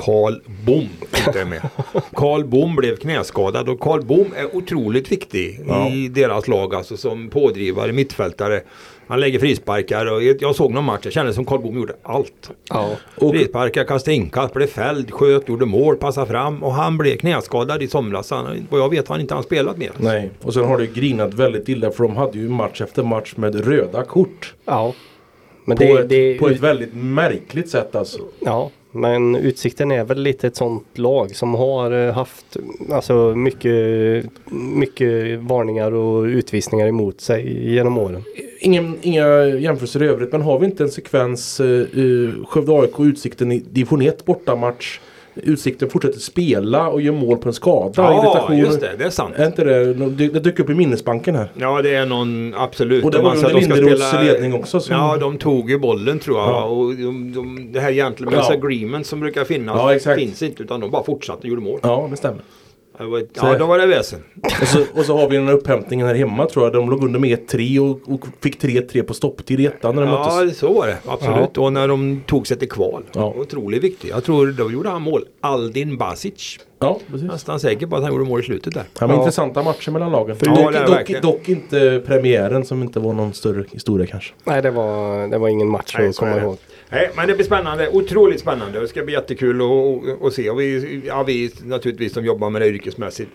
[SPEAKER 1] Karl Bom inte är med. Karl Bom blev knäskadad och Karl Bom är otroligt viktig i deras lag alltså som pådrivare, mittfältare. Han lägger frisparkar och jag såg någon match, jag kände som Karl Bom gjorde allt.
[SPEAKER 4] Ja.
[SPEAKER 2] Och-
[SPEAKER 1] Frisparkar, kastade inkast, blev fälld, sköt, gjorde mål, passade fram och han blev knäskadad i somras. Han, vad jag vet har han inte han spelat mer.
[SPEAKER 2] Nej, och sen har det ju grinat väldigt illa för de hade ju match efter match med röda kort.
[SPEAKER 4] ja. Men
[SPEAKER 2] På,
[SPEAKER 4] det,
[SPEAKER 2] ett,
[SPEAKER 4] det,
[SPEAKER 2] på ett väldigt märkligt sätt alltså.
[SPEAKER 4] Ja, men Utsikten är väl lite ett sånt lag som har eh, haft alltså mycket, mycket varningar och utvisningar emot sig genom åren.
[SPEAKER 2] Ingen, inga jämförelser i övrigt men har vi inte en sekvens uh, Skövde AIK och Utsikten i division 1 bortamatch. Utsikten fortsätter spela och gör mål på en skada.
[SPEAKER 1] Ja, just det, det är sant.
[SPEAKER 2] Är inte det, det, dök upp i minnesbanken här.
[SPEAKER 1] Ja det är någon, absolut.
[SPEAKER 2] Och det
[SPEAKER 1] De
[SPEAKER 2] var under Linderoths
[SPEAKER 1] spela-
[SPEAKER 2] ledning också som-
[SPEAKER 1] Ja de tog ju bollen tror jag.
[SPEAKER 2] Ja.
[SPEAKER 1] Och de, de, det här gentlemen's
[SPEAKER 2] Ja.
[SPEAKER 1] agreement som brukar finnas
[SPEAKER 2] Ja,
[SPEAKER 1] finns inte utan de bara fortsatte och gjorde mål.
[SPEAKER 2] Ja, det stämmer.
[SPEAKER 1] Var, ja då var det väsen.
[SPEAKER 2] Och så, och så har vi den här upphämtningen här hemma tror jag. De låg under med 1-3 och, och fick 3-3 på stopptid i ettan när de
[SPEAKER 1] Ja
[SPEAKER 2] möttes.
[SPEAKER 1] så var det absolut. Och när de tog sig till kval.
[SPEAKER 2] Ja.
[SPEAKER 1] Otroligt viktigt. Jag tror då gjorde han mål. Aldin Basic.
[SPEAKER 2] Ja, precis.
[SPEAKER 1] Nästan säker på att han gjorde mål i slutet där.
[SPEAKER 2] Ja, men
[SPEAKER 4] Ja.
[SPEAKER 2] intressanta matcher mellan lagen.
[SPEAKER 1] Ja,
[SPEAKER 2] dock, dock, dock inte premiären som inte var någon större historia kanske.
[SPEAKER 4] Nej, det var, det var ingen match
[SPEAKER 1] Nej,
[SPEAKER 4] att komma ihåg.
[SPEAKER 1] Nej, men det blir spännande. Otroligt spännande. Det ska bli jättekul att, se. Och vi, ja, vi naturligtvis som jobbar med det yrkesmässigt.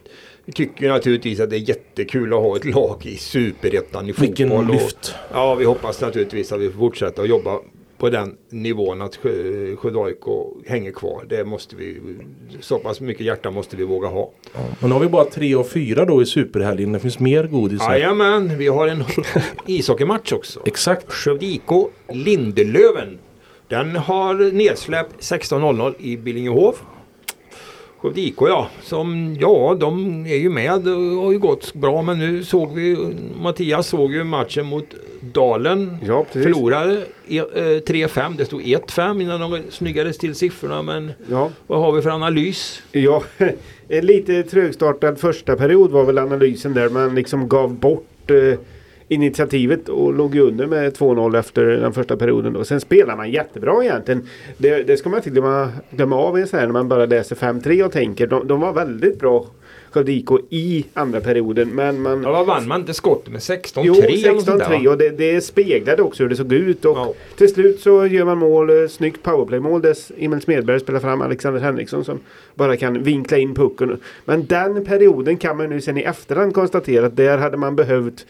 [SPEAKER 1] Tycker naturligtvis att det är jättekul att ha ett lag i superettan i fotboll.
[SPEAKER 2] Vilken
[SPEAKER 1] och,
[SPEAKER 2] lyft.
[SPEAKER 1] Ja, vi hoppas naturligtvis att vi får fortsätta att jobba på den nivån att Skö- Skövde AIK hänger kvar. Det måste vi, så pass mycket hjärta måste vi våga ha.
[SPEAKER 2] Men nu har vi bara 3 och 4 då i superhelgen. Det finns mer godis här.
[SPEAKER 1] Jajamän, vi har en ishockeymatch också.
[SPEAKER 2] Exakt.
[SPEAKER 1] Skövde IK Lindelöven. Den har nedsläpp 16.00 i Billingehov. Skövde IK ja, som ja de är ju med och har ju gått bra men nu såg vi Mattias såg ju matchen mot Dalen.
[SPEAKER 3] Ja, precis.
[SPEAKER 1] Förlorade e- eh, 3-5, det stod 1-5 innan de snyggades till siffrorna men
[SPEAKER 3] Ja,
[SPEAKER 1] vad har vi för analys?
[SPEAKER 3] ja. en lite trögstartad första period var väl analysen där man liksom gav bort eh, initiativet och låg ju under med 2-0 efter den första perioden. Då. Sen spelar man jättebra egentligen. Det, det ska man inte glömma, glömma av i sån här när man bara läser 5-3 och tänker. De, de var väldigt bra Skövde IK i andra perioden. Men man...
[SPEAKER 1] Ja, vad vann man inte skottet med 16-3?
[SPEAKER 3] Jo,
[SPEAKER 1] eller något sånt där,
[SPEAKER 3] 16-3
[SPEAKER 1] va?
[SPEAKER 3] och det, det speglade också hur det såg ut. Och
[SPEAKER 1] Ja.
[SPEAKER 3] till slut så gör man mål, eh, snyggt powerplay-mål där Emil Smedberg spelar fram Alexander Henriksson som bara kan vinkla in pucken. Men den perioden kan man nu sen i efterhand konstatera att där hade man behövt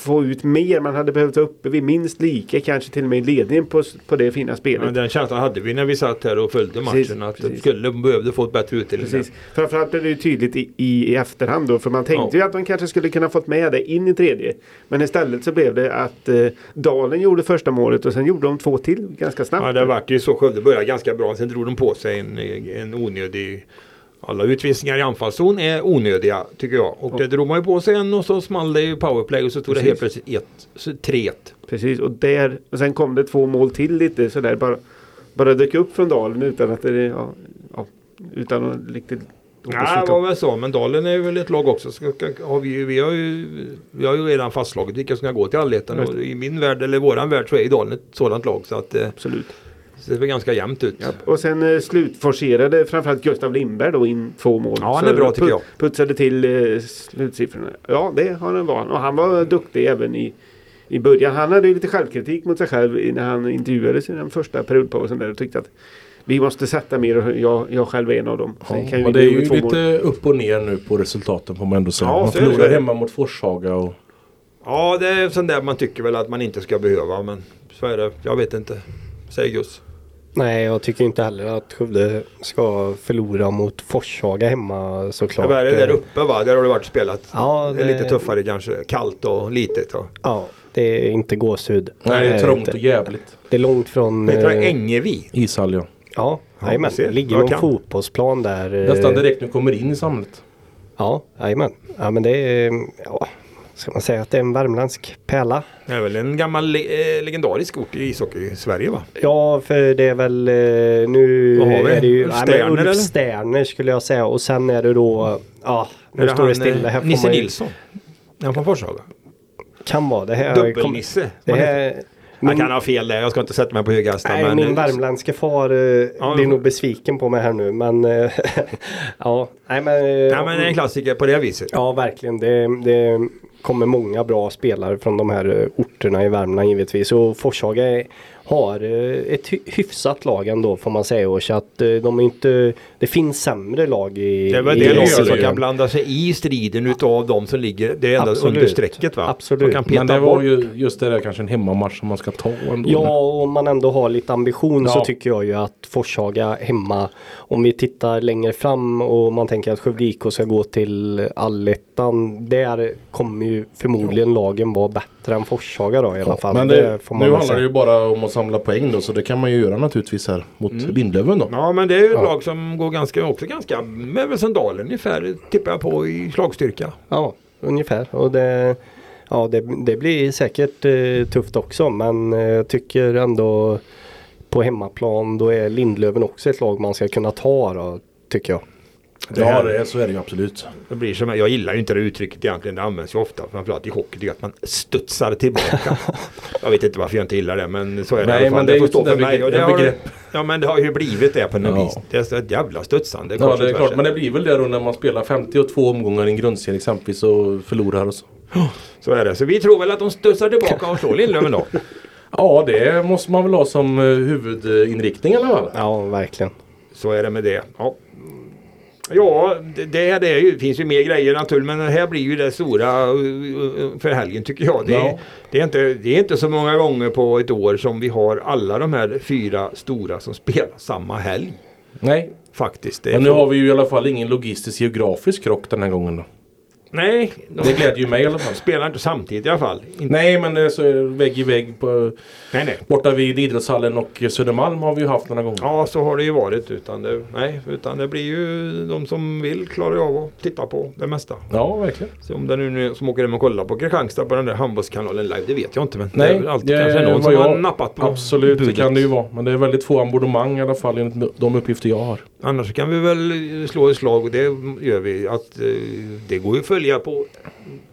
[SPEAKER 3] få ut mer. Man hade behövt vara uppe vid minst lika, kanske till och med i ledningen på, på det fina spelet.
[SPEAKER 1] Men den känslan hade vi när vi satt här och följde matchen.
[SPEAKER 3] Precis,
[SPEAKER 1] att de
[SPEAKER 3] precis.
[SPEAKER 1] skulle behövde få ett bättre utdelning.
[SPEAKER 3] Precis. Framförallt blev det ju tydligt i, i, i efterhand då. För man tänkte ju att man kanske skulle kunna fått med det in i tredje. Men istället så blev det att eh, Dalen gjorde första målet och sen gjorde de två till ganska snabbt.
[SPEAKER 1] Ja, det vart ju så. Skövde började ganska bra. Sen drog de på sig en, en onödig... Alla utvisningar i anfallszon är onödiga tycker jag. Och det drog man ju på sig en och så small det ju powerplay och så tog det helt
[SPEAKER 3] Precis.
[SPEAKER 1] plötsligt ett, så 3-1.
[SPEAKER 3] Precis, och, där, och sen kom det två mål till lite sådär. Bara, bara dök upp från Dalen utan att det... Ja, ja, utan att riktigt...
[SPEAKER 1] Ja, det var väl så. Men Dalen är väl ett lag också. Ska, har vi, vi, har ju, vi har ju redan fastslagit vilka som ska gå till allettan. I min värld, eller våran värld, så är Dalen ett sådant lag. Så att eh, Det ser väl ganska jämnt ut.
[SPEAKER 3] Ja, och sen eh, slutforcerade framförallt Gustav Lindberg då in två mål.
[SPEAKER 1] Ja, han är bra, tycker
[SPEAKER 3] put-
[SPEAKER 1] jag.
[SPEAKER 3] Putsade till eh, slutsiffrorna. Ja, det har han van. Och han var duktig även i, i början. Han hade ju lite självkritik mot sig själv när han intervjuades i den första periodpausen där och tyckte att vi måste sätta mer och jag, jag själv är en av dem. Kan
[SPEAKER 2] och det är ju
[SPEAKER 3] två mål.
[SPEAKER 2] lite upp och ner nu på resultaten får man ändå säga.
[SPEAKER 1] Ja,
[SPEAKER 2] man förlorar hemma mot Forshaga och
[SPEAKER 1] Ja, det är sånt där man tycker väl att man inte ska behöva. Men så är det. Jag vet inte. Säg Gus.
[SPEAKER 4] Nej, jag tycker inte heller att Skövde ska förlora mot Forshaga hemma såklart.
[SPEAKER 1] Vad är det där uppe va? Där har det varit spelat.
[SPEAKER 4] Ja,
[SPEAKER 1] Det är lite
[SPEAKER 4] det-
[SPEAKER 1] tuffare kanske. Kallt och litet. Och.
[SPEAKER 4] Ja, det är inte gåshud.
[SPEAKER 2] Nej, det är
[SPEAKER 4] Nej,
[SPEAKER 2] trångt och jävligt.
[SPEAKER 4] Det är långt från...
[SPEAKER 1] Heter det
[SPEAKER 4] eh,
[SPEAKER 1] Ängevi?
[SPEAKER 2] Ishall ja.
[SPEAKER 4] Ja,
[SPEAKER 1] Ja,
[SPEAKER 4] jajamän.
[SPEAKER 1] du.
[SPEAKER 4] Det ligger någon fotbollsplan där. eh,
[SPEAKER 2] Nästan direkt nu kommer in i samhället.
[SPEAKER 4] Ja, jajamän. Ja, men det är... Ja, ska man säga att det är en värmländsk pärla?
[SPEAKER 1] Det är väl en gammal le eh, legendarisk ort i ishockey i Sverige va?
[SPEAKER 4] Ja, för det är väl eh, nu
[SPEAKER 1] Vad har vi?
[SPEAKER 4] är det ju
[SPEAKER 1] Ulf
[SPEAKER 4] nej,
[SPEAKER 1] Sterner, eller?
[SPEAKER 4] Ulf Sterner skulle jag säga och sen är det då ja, nu står det stilla
[SPEAKER 1] eh,
[SPEAKER 4] här.
[SPEAKER 1] Nisse
[SPEAKER 4] man ju-
[SPEAKER 1] Nilsson? Är han från Forshaga?
[SPEAKER 4] Kan vara det här.
[SPEAKER 1] Dubbelnisse?
[SPEAKER 4] Det här
[SPEAKER 1] Jag
[SPEAKER 4] min,
[SPEAKER 1] kan ha fel där. Jag ska inte sätta mig på höga hästar.
[SPEAKER 4] nej,
[SPEAKER 1] men,
[SPEAKER 4] min värmländska far eh,
[SPEAKER 1] Ja,
[SPEAKER 4] blir nog besviken på mig här nu men eh, ja, nej men. eh,
[SPEAKER 1] Ja men det är en klassiker på det viset.
[SPEAKER 4] Ja, verkligen. Det, det kommer många bra spelare från de här eh, orterna i Värmland givetvis. Och Forshaga är- har eh, ett hy- hyfsat lag ändå får man säga. Och så att eh, de är inte, det finns sämre lag i
[SPEAKER 1] Det
[SPEAKER 4] i
[SPEAKER 1] det laget som
[SPEAKER 4] serien.
[SPEAKER 1] kan blanda sig i striden utav de som ligger det är enda
[SPEAKER 4] Absolut.
[SPEAKER 1] under strecket va?
[SPEAKER 4] Absolut.
[SPEAKER 1] Kan peta
[SPEAKER 2] Men det var
[SPEAKER 1] bort.
[SPEAKER 2] ju just det där kanske en hemmamatch som man ska ta ändå.
[SPEAKER 4] Ja, och om man ändå har lite ambition så
[SPEAKER 2] Ja.
[SPEAKER 4] tycker jag ju att Forshaga hemma, om vi tittar längre fram och man tänker att Skövde IK ska gå till allettan, där kommer ju förmodligen lagen vara bättre än Forshaga då i alla fall.
[SPEAKER 2] Men det,
[SPEAKER 4] får
[SPEAKER 2] nu handlar det ju bara om att samla poäng då så det kan man ju göra naturligtvis här mot Lindlöven då.
[SPEAKER 1] Ja men det är ju ett
[SPEAKER 4] Ja.
[SPEAKER 1] lag som går ganska, också ganska med väl som Dalen ungefär tippar jag på i slagstyrka.
[SPEAKER 4] Ja, ungefär. Och det, ja, det, det blir säkert eh, tufft också men eh, jag tycker ändå på hemmaplan då är Lindlöven också ett lag man ska kunna ta då, tycker jag.
[SPEAKER 1] Det
[SPEAKER 2] Ja det är, så är det ju absolut.
[SPEAKER 1] Det blir som, jag gillar ju inte det uttrycket egentligen, det används ju ofta framförallt i hockey, det att man studsar tillbaka. jag vet inte varför jag inte gillar det men så är det
[SPEAKER 2] Nej,
[SPEAKER 1] i alla fall.
[SPEAKER 2] men det är
[SPEAKER 1] får stå för mig. Och det
[SPEAKER 2] begrepp-
[SPEAKER 1] har,
[SPEAKER 2] begrepp.
[SPEAKER 1] ja men det har ju blivit det på något
[SPEAKER 2] Ja.
[SPEAKER 1] vis. Det är så ett jävla studsande.
[SPEAKER 2] Ja det är klart men det blir väl det då när man spelar 52 omgångar i en grundserie exempelvis och förlorar och så.
[SPEAKER 1] Så är det. Så vi tror väl att de studsar tillbaka och slår Lindlöven då.
[SPEAKER 2] Ja det måste man väl ha som eh, huvudinriktning alla fall.
[SPEAKER 4] Ja, verkligen.
[SPEAKER 1] Så är det med det. Ja, ja det, det, det, är ju, det finns ju mer grejer naturligtvis men det här blir ju det stora uh, uh, för helgen tycker jag. Det,
[SPEAKER 2] Ja.
[SPEAKER 1] det, är inte, det är inte så många gånger på ett år som vi har alla de här fyra stora som spelar samma helg.
[SPEAKER 2] Nej.
[SPEAKER 1] Faktiskt.
[SPEAKER 2] Men nu har vi ju i alla fall ingen logistisk geografisk krock den här gången då.
[SPEAKER 1] Nej, de
[SPEAKER 2] Det glädjer ju mig i alla fall.
[SPEAKER 1] spelar inte samtidigt i alla fall. Inte,
[SPEAKER 2] Nej men det så är det vägg i vägg på,
[SPEAKER 1] nej, nej.
[SPEAKER 2] borta vid idrottshallen och Södermalm har vi ju haft några gånger.
[SPEAKER 1] Ja, så har det ju varit. Utan det, nej, utan det blir ju de som vill klarar av att titta på det mesta.
[SPEAKER 2] Ja verkligen.
[SPEAKER 1] Så om det nu som åker hem och kollar på Kristianstad på den där handbollskanalen live, det vet jag inte. Men
[SPEAKER 2] Nej,
[SPEAKER 1] det är alltid
[SPEAKER 2] det
[SPEAKER 1] kanske någon som
[SPEAKER 2] jag-
[SPEAKER 1] har nappat på
[SPEAKER 2] Absolut
[SPEAKER 1] budet.
[SPEAKER 2] det kan det ju vara. Men det är väldigt få abonnemang i alla fall enligt de uppgifter jag har.
[SPEAKER 1] Annars kan vi väl slå ett slag och det gör vi. Att eh, det går ju att följa på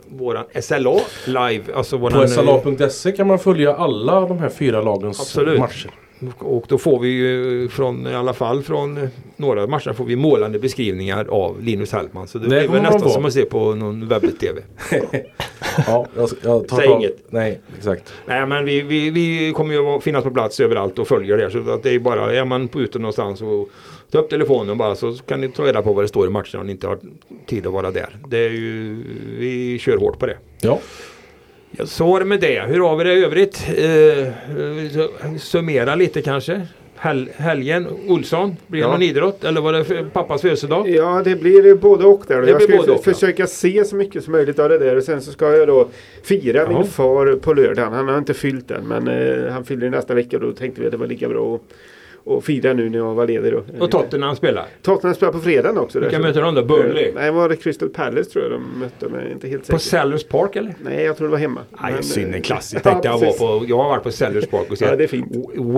[SPEAKER 1] våran SLA live. Alltså våran,
[SPEAKER 2] På sla.se kan man följa alla de här fyra lagens
[SPEAKER 1] Absolut.
[SPEAKER 2] matcher.
[SPEAKER 1] Och då får vi ju från, i alla fall från eh, några matcher får vi målande beskrivningar av Linus Hellman. Så det,
[SPEAKER 2] Det
[SPEAKER 1] blir nästan som att se på någon webb-tv.
[SPEAKER 2] Ja, jag, jag tar
[SPEAKER 1] Säg inget.
[SPEAKER 2] Nej, exakt.
[SPEAKER 1] Nej men vi, vi, vi kommer ju att finnas på plats överallt och följer det. Så att det är bara, är man på ute någonstans och ta upp telefonen bara så kan ni ta reda på vad det står i matchen om ni inte har tid att vara där. Det är ju, vi kör hårt på det.
[SPEAKER 2] Ja.
[SPEAKER 1] Ja, så är det med det. Hur har vi det i övrigt? Eh, summera lite kanske. Hel, helgen, Olsson, blir det
[SPEAKER 3] Ja.
[SPEAKER 1] någon idrott? Eller var det för pappas födelsedag?
[SPEAKER 3] Ja, det blir både och där.
[SPEAKER 1] Det
[SPEAKER 3] jag ska
[SPEAKER 1] både och, ja.
[SPEAKER 3] försöka se så mycket som möjligt av det där. Och sen så ska jag då fira
[SPEAKER 1] Jaha.
[SPEAKER 3] min far på lördagen. Han har inte fyllt än, men eh, han fyller nästa vecka. Då tänkte vi att det var lika bra att, att fira nu när jag var ledig. Då.
[SPEAKER 1] Och Tottenham spelar.
[SPEAKER 3] Tottenham spelar på fredagen också.
[SPEAKER 1] Vilka möter de då? Burnley?
[SPEAKER 3] Eh, Nej, var det Crystal Palace tror jag de mötte. Men jag inte helt
[SPEAKER 1] På. Sellers Park eller?
[SPEAKER 3] Nej, jag tror det var hemma.
[SPEAKER 1] Nej, synd en
[SPEAKER 3] eh, ja,
[SPEAKER 1] Tänkte jag, var
[SPEAKER 3] precis.
[SPEAKER 1] på, jag har varit på Sellers Park och sett
[SPEAKER 3] Ja,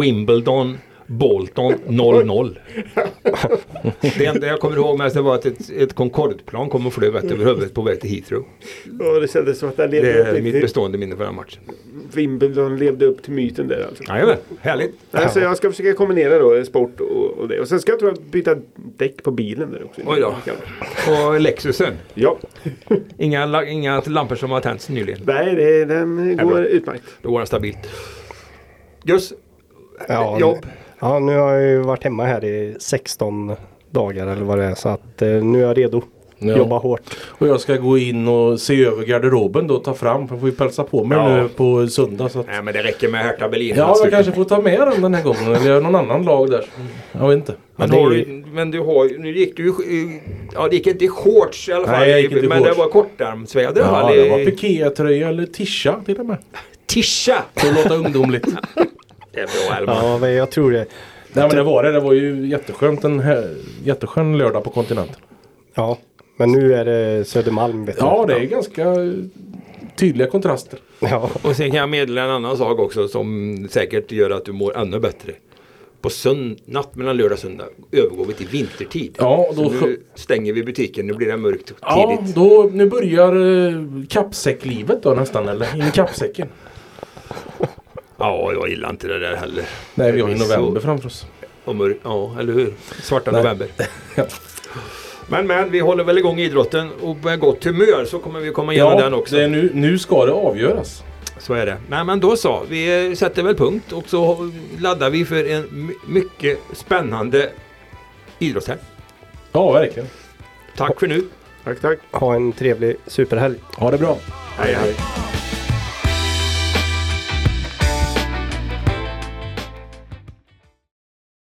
[SPEAKER 1] Wimbledon, Bolton 0-0. det enda jag kommer ihåg mest det var att ett, ett Concorde-plan kom och flög rätt över huvudet på väg till Heathrow.
[SPEAKER 3] Ja, det kändes som att den
[SPEAKER 1] Det
[SPEAKER 3] levde
[SPEAKER 1] är
[SPEAKER 3] upp
[SPEAKER 1] mitt
[SPEAKER 3] till,
[SPEAKER 1] bestående minne för den matchen.
[SPEAKER 3] Wimbledon levde upp till myten där alltså.
[SPEAKER 1] Jajamän, härligt.
[SPEAKER 3] Nej, så jag ska försöka kombinera då sport och, och det. Och sen ska jag tror jag byta däck på bilen där också.
[SPEAKER 1] Oj då. Och Lexusen.
[SPEAKER 3] Ja.
[SPEAKER 1] Inga, inga lampor som har tänts nyligen.
[SPEAKER 3] Nej, det, den
[SPEAKER 1] Är
[SPEAKER 3] går utmärkt.
[SPEAKER 1] Då går den stabilt. Gus,
[SPEAKER 4] Ja,
[SPEAKER 1] jobb.
[SPEAKER 4] Ja, nu har jag ju varit hemma här i 16 dagar eller vad det är. Så att eh, nu är jag redo.
[SPEAKER 2] Ja.
[SPEAKER 4] Jobba hårt.
[SPEAKER 2] Och jag ska gå in och se över garderoben då och ta fram. Jag får ju pälsa på mig
[SPEAKER 1] Ja.
[SPEAKER 2] nu på söndag. Så att...
[SPEAKER 1] Nej men det räcker med Hertha Berlin.
[SPEAKER 2] Ja, jag kanske får ta med den den här gången. Eller någon annan lag där. Jag vet inte.
[SPEAKER 1] Men,
[SPEAKER 4] det är
[SPEAKER 1] har
[SPEAKER 4] ju-
[SPEAKER 1] du, men du har ju- nu gick du ju, ja det gick inte i shorts i alla fall.
[SPEAKER 2] Nej, jag gick inte i
[SPEAKER 1] men
[SPEAKER 2] shorts.
[SPEAKER 1] det var kortärmsväder.
[SPEAKER 2] Ja, det var pikétröja eller tisha till och med.
[SPEAKER 1] Tisha!
[SPEAKER 2] För att låta ungdomligt.
[SPEAKER 1] Det är bra Elman.
[SPEAKER 4] Ja, men jag tror det.
[SPEAKER 2] Nej men det var det. Det var ju jätteskönt en här, jätteskön lördag på kontinenten.
[SPEAKER 4] Ja, men nu är det Södermalm. Vet du.
[SPEAKER 2] Ja, det är ganska tydliga kontraster.
[SPEAKER 4] Ja,
[SPEAKER 1] Och sen kan jag meddela en annan sak också som säkert gör att du mår ännu bättre. På sönd- natt mellan lördag och söndag övergår vi till vintertid.
[SPEAKER 2] Ja,
[SPEAKER 1] Så
[SPEAKER 2] då,
[SPEAKER 1] nu stänger vi butiken, nu blir det mörkt
[SPEAKER 2] ja,
[SPEAKER 1] tidigt.
[SPEAKER 2] då nu börjar eh, kappsäcklivet då nästan. Eller in i kappsäcken.
[SPEAKER 1] Ja, jag gillar inte det där heller.
[SPEAKER 2] Nej, vi har ju
[SPEAKER 1] Det är så-
[SPEAKER 2] november framför oss.
[SPEAKER 1] Ja, eller hur? Svarta
[SPEAKER 2] Nej.
[SPEAKER 1] november. Men men, vi håller väl igång idrotten och med gott humör så kommer vi komma igenom den också.
[SPEAKER 2] det är nu, nu ska det avgöras.
[SPEAKER 1] Så är det. Nej men då så. Vi sätter väl punkt och så laddar vi för en my- mycket spännande idrottshelg.
[SPEAKER 2] Ja, verkligen.
[SPEAKER 1] Tack för nu.
[SPEAKER 3] Tack, tack.
[SPEAKER 4] ha en trevlig superhelg.
[SPEAKER 2] Ha det bra.
[SPEAKER 1] Hej hej.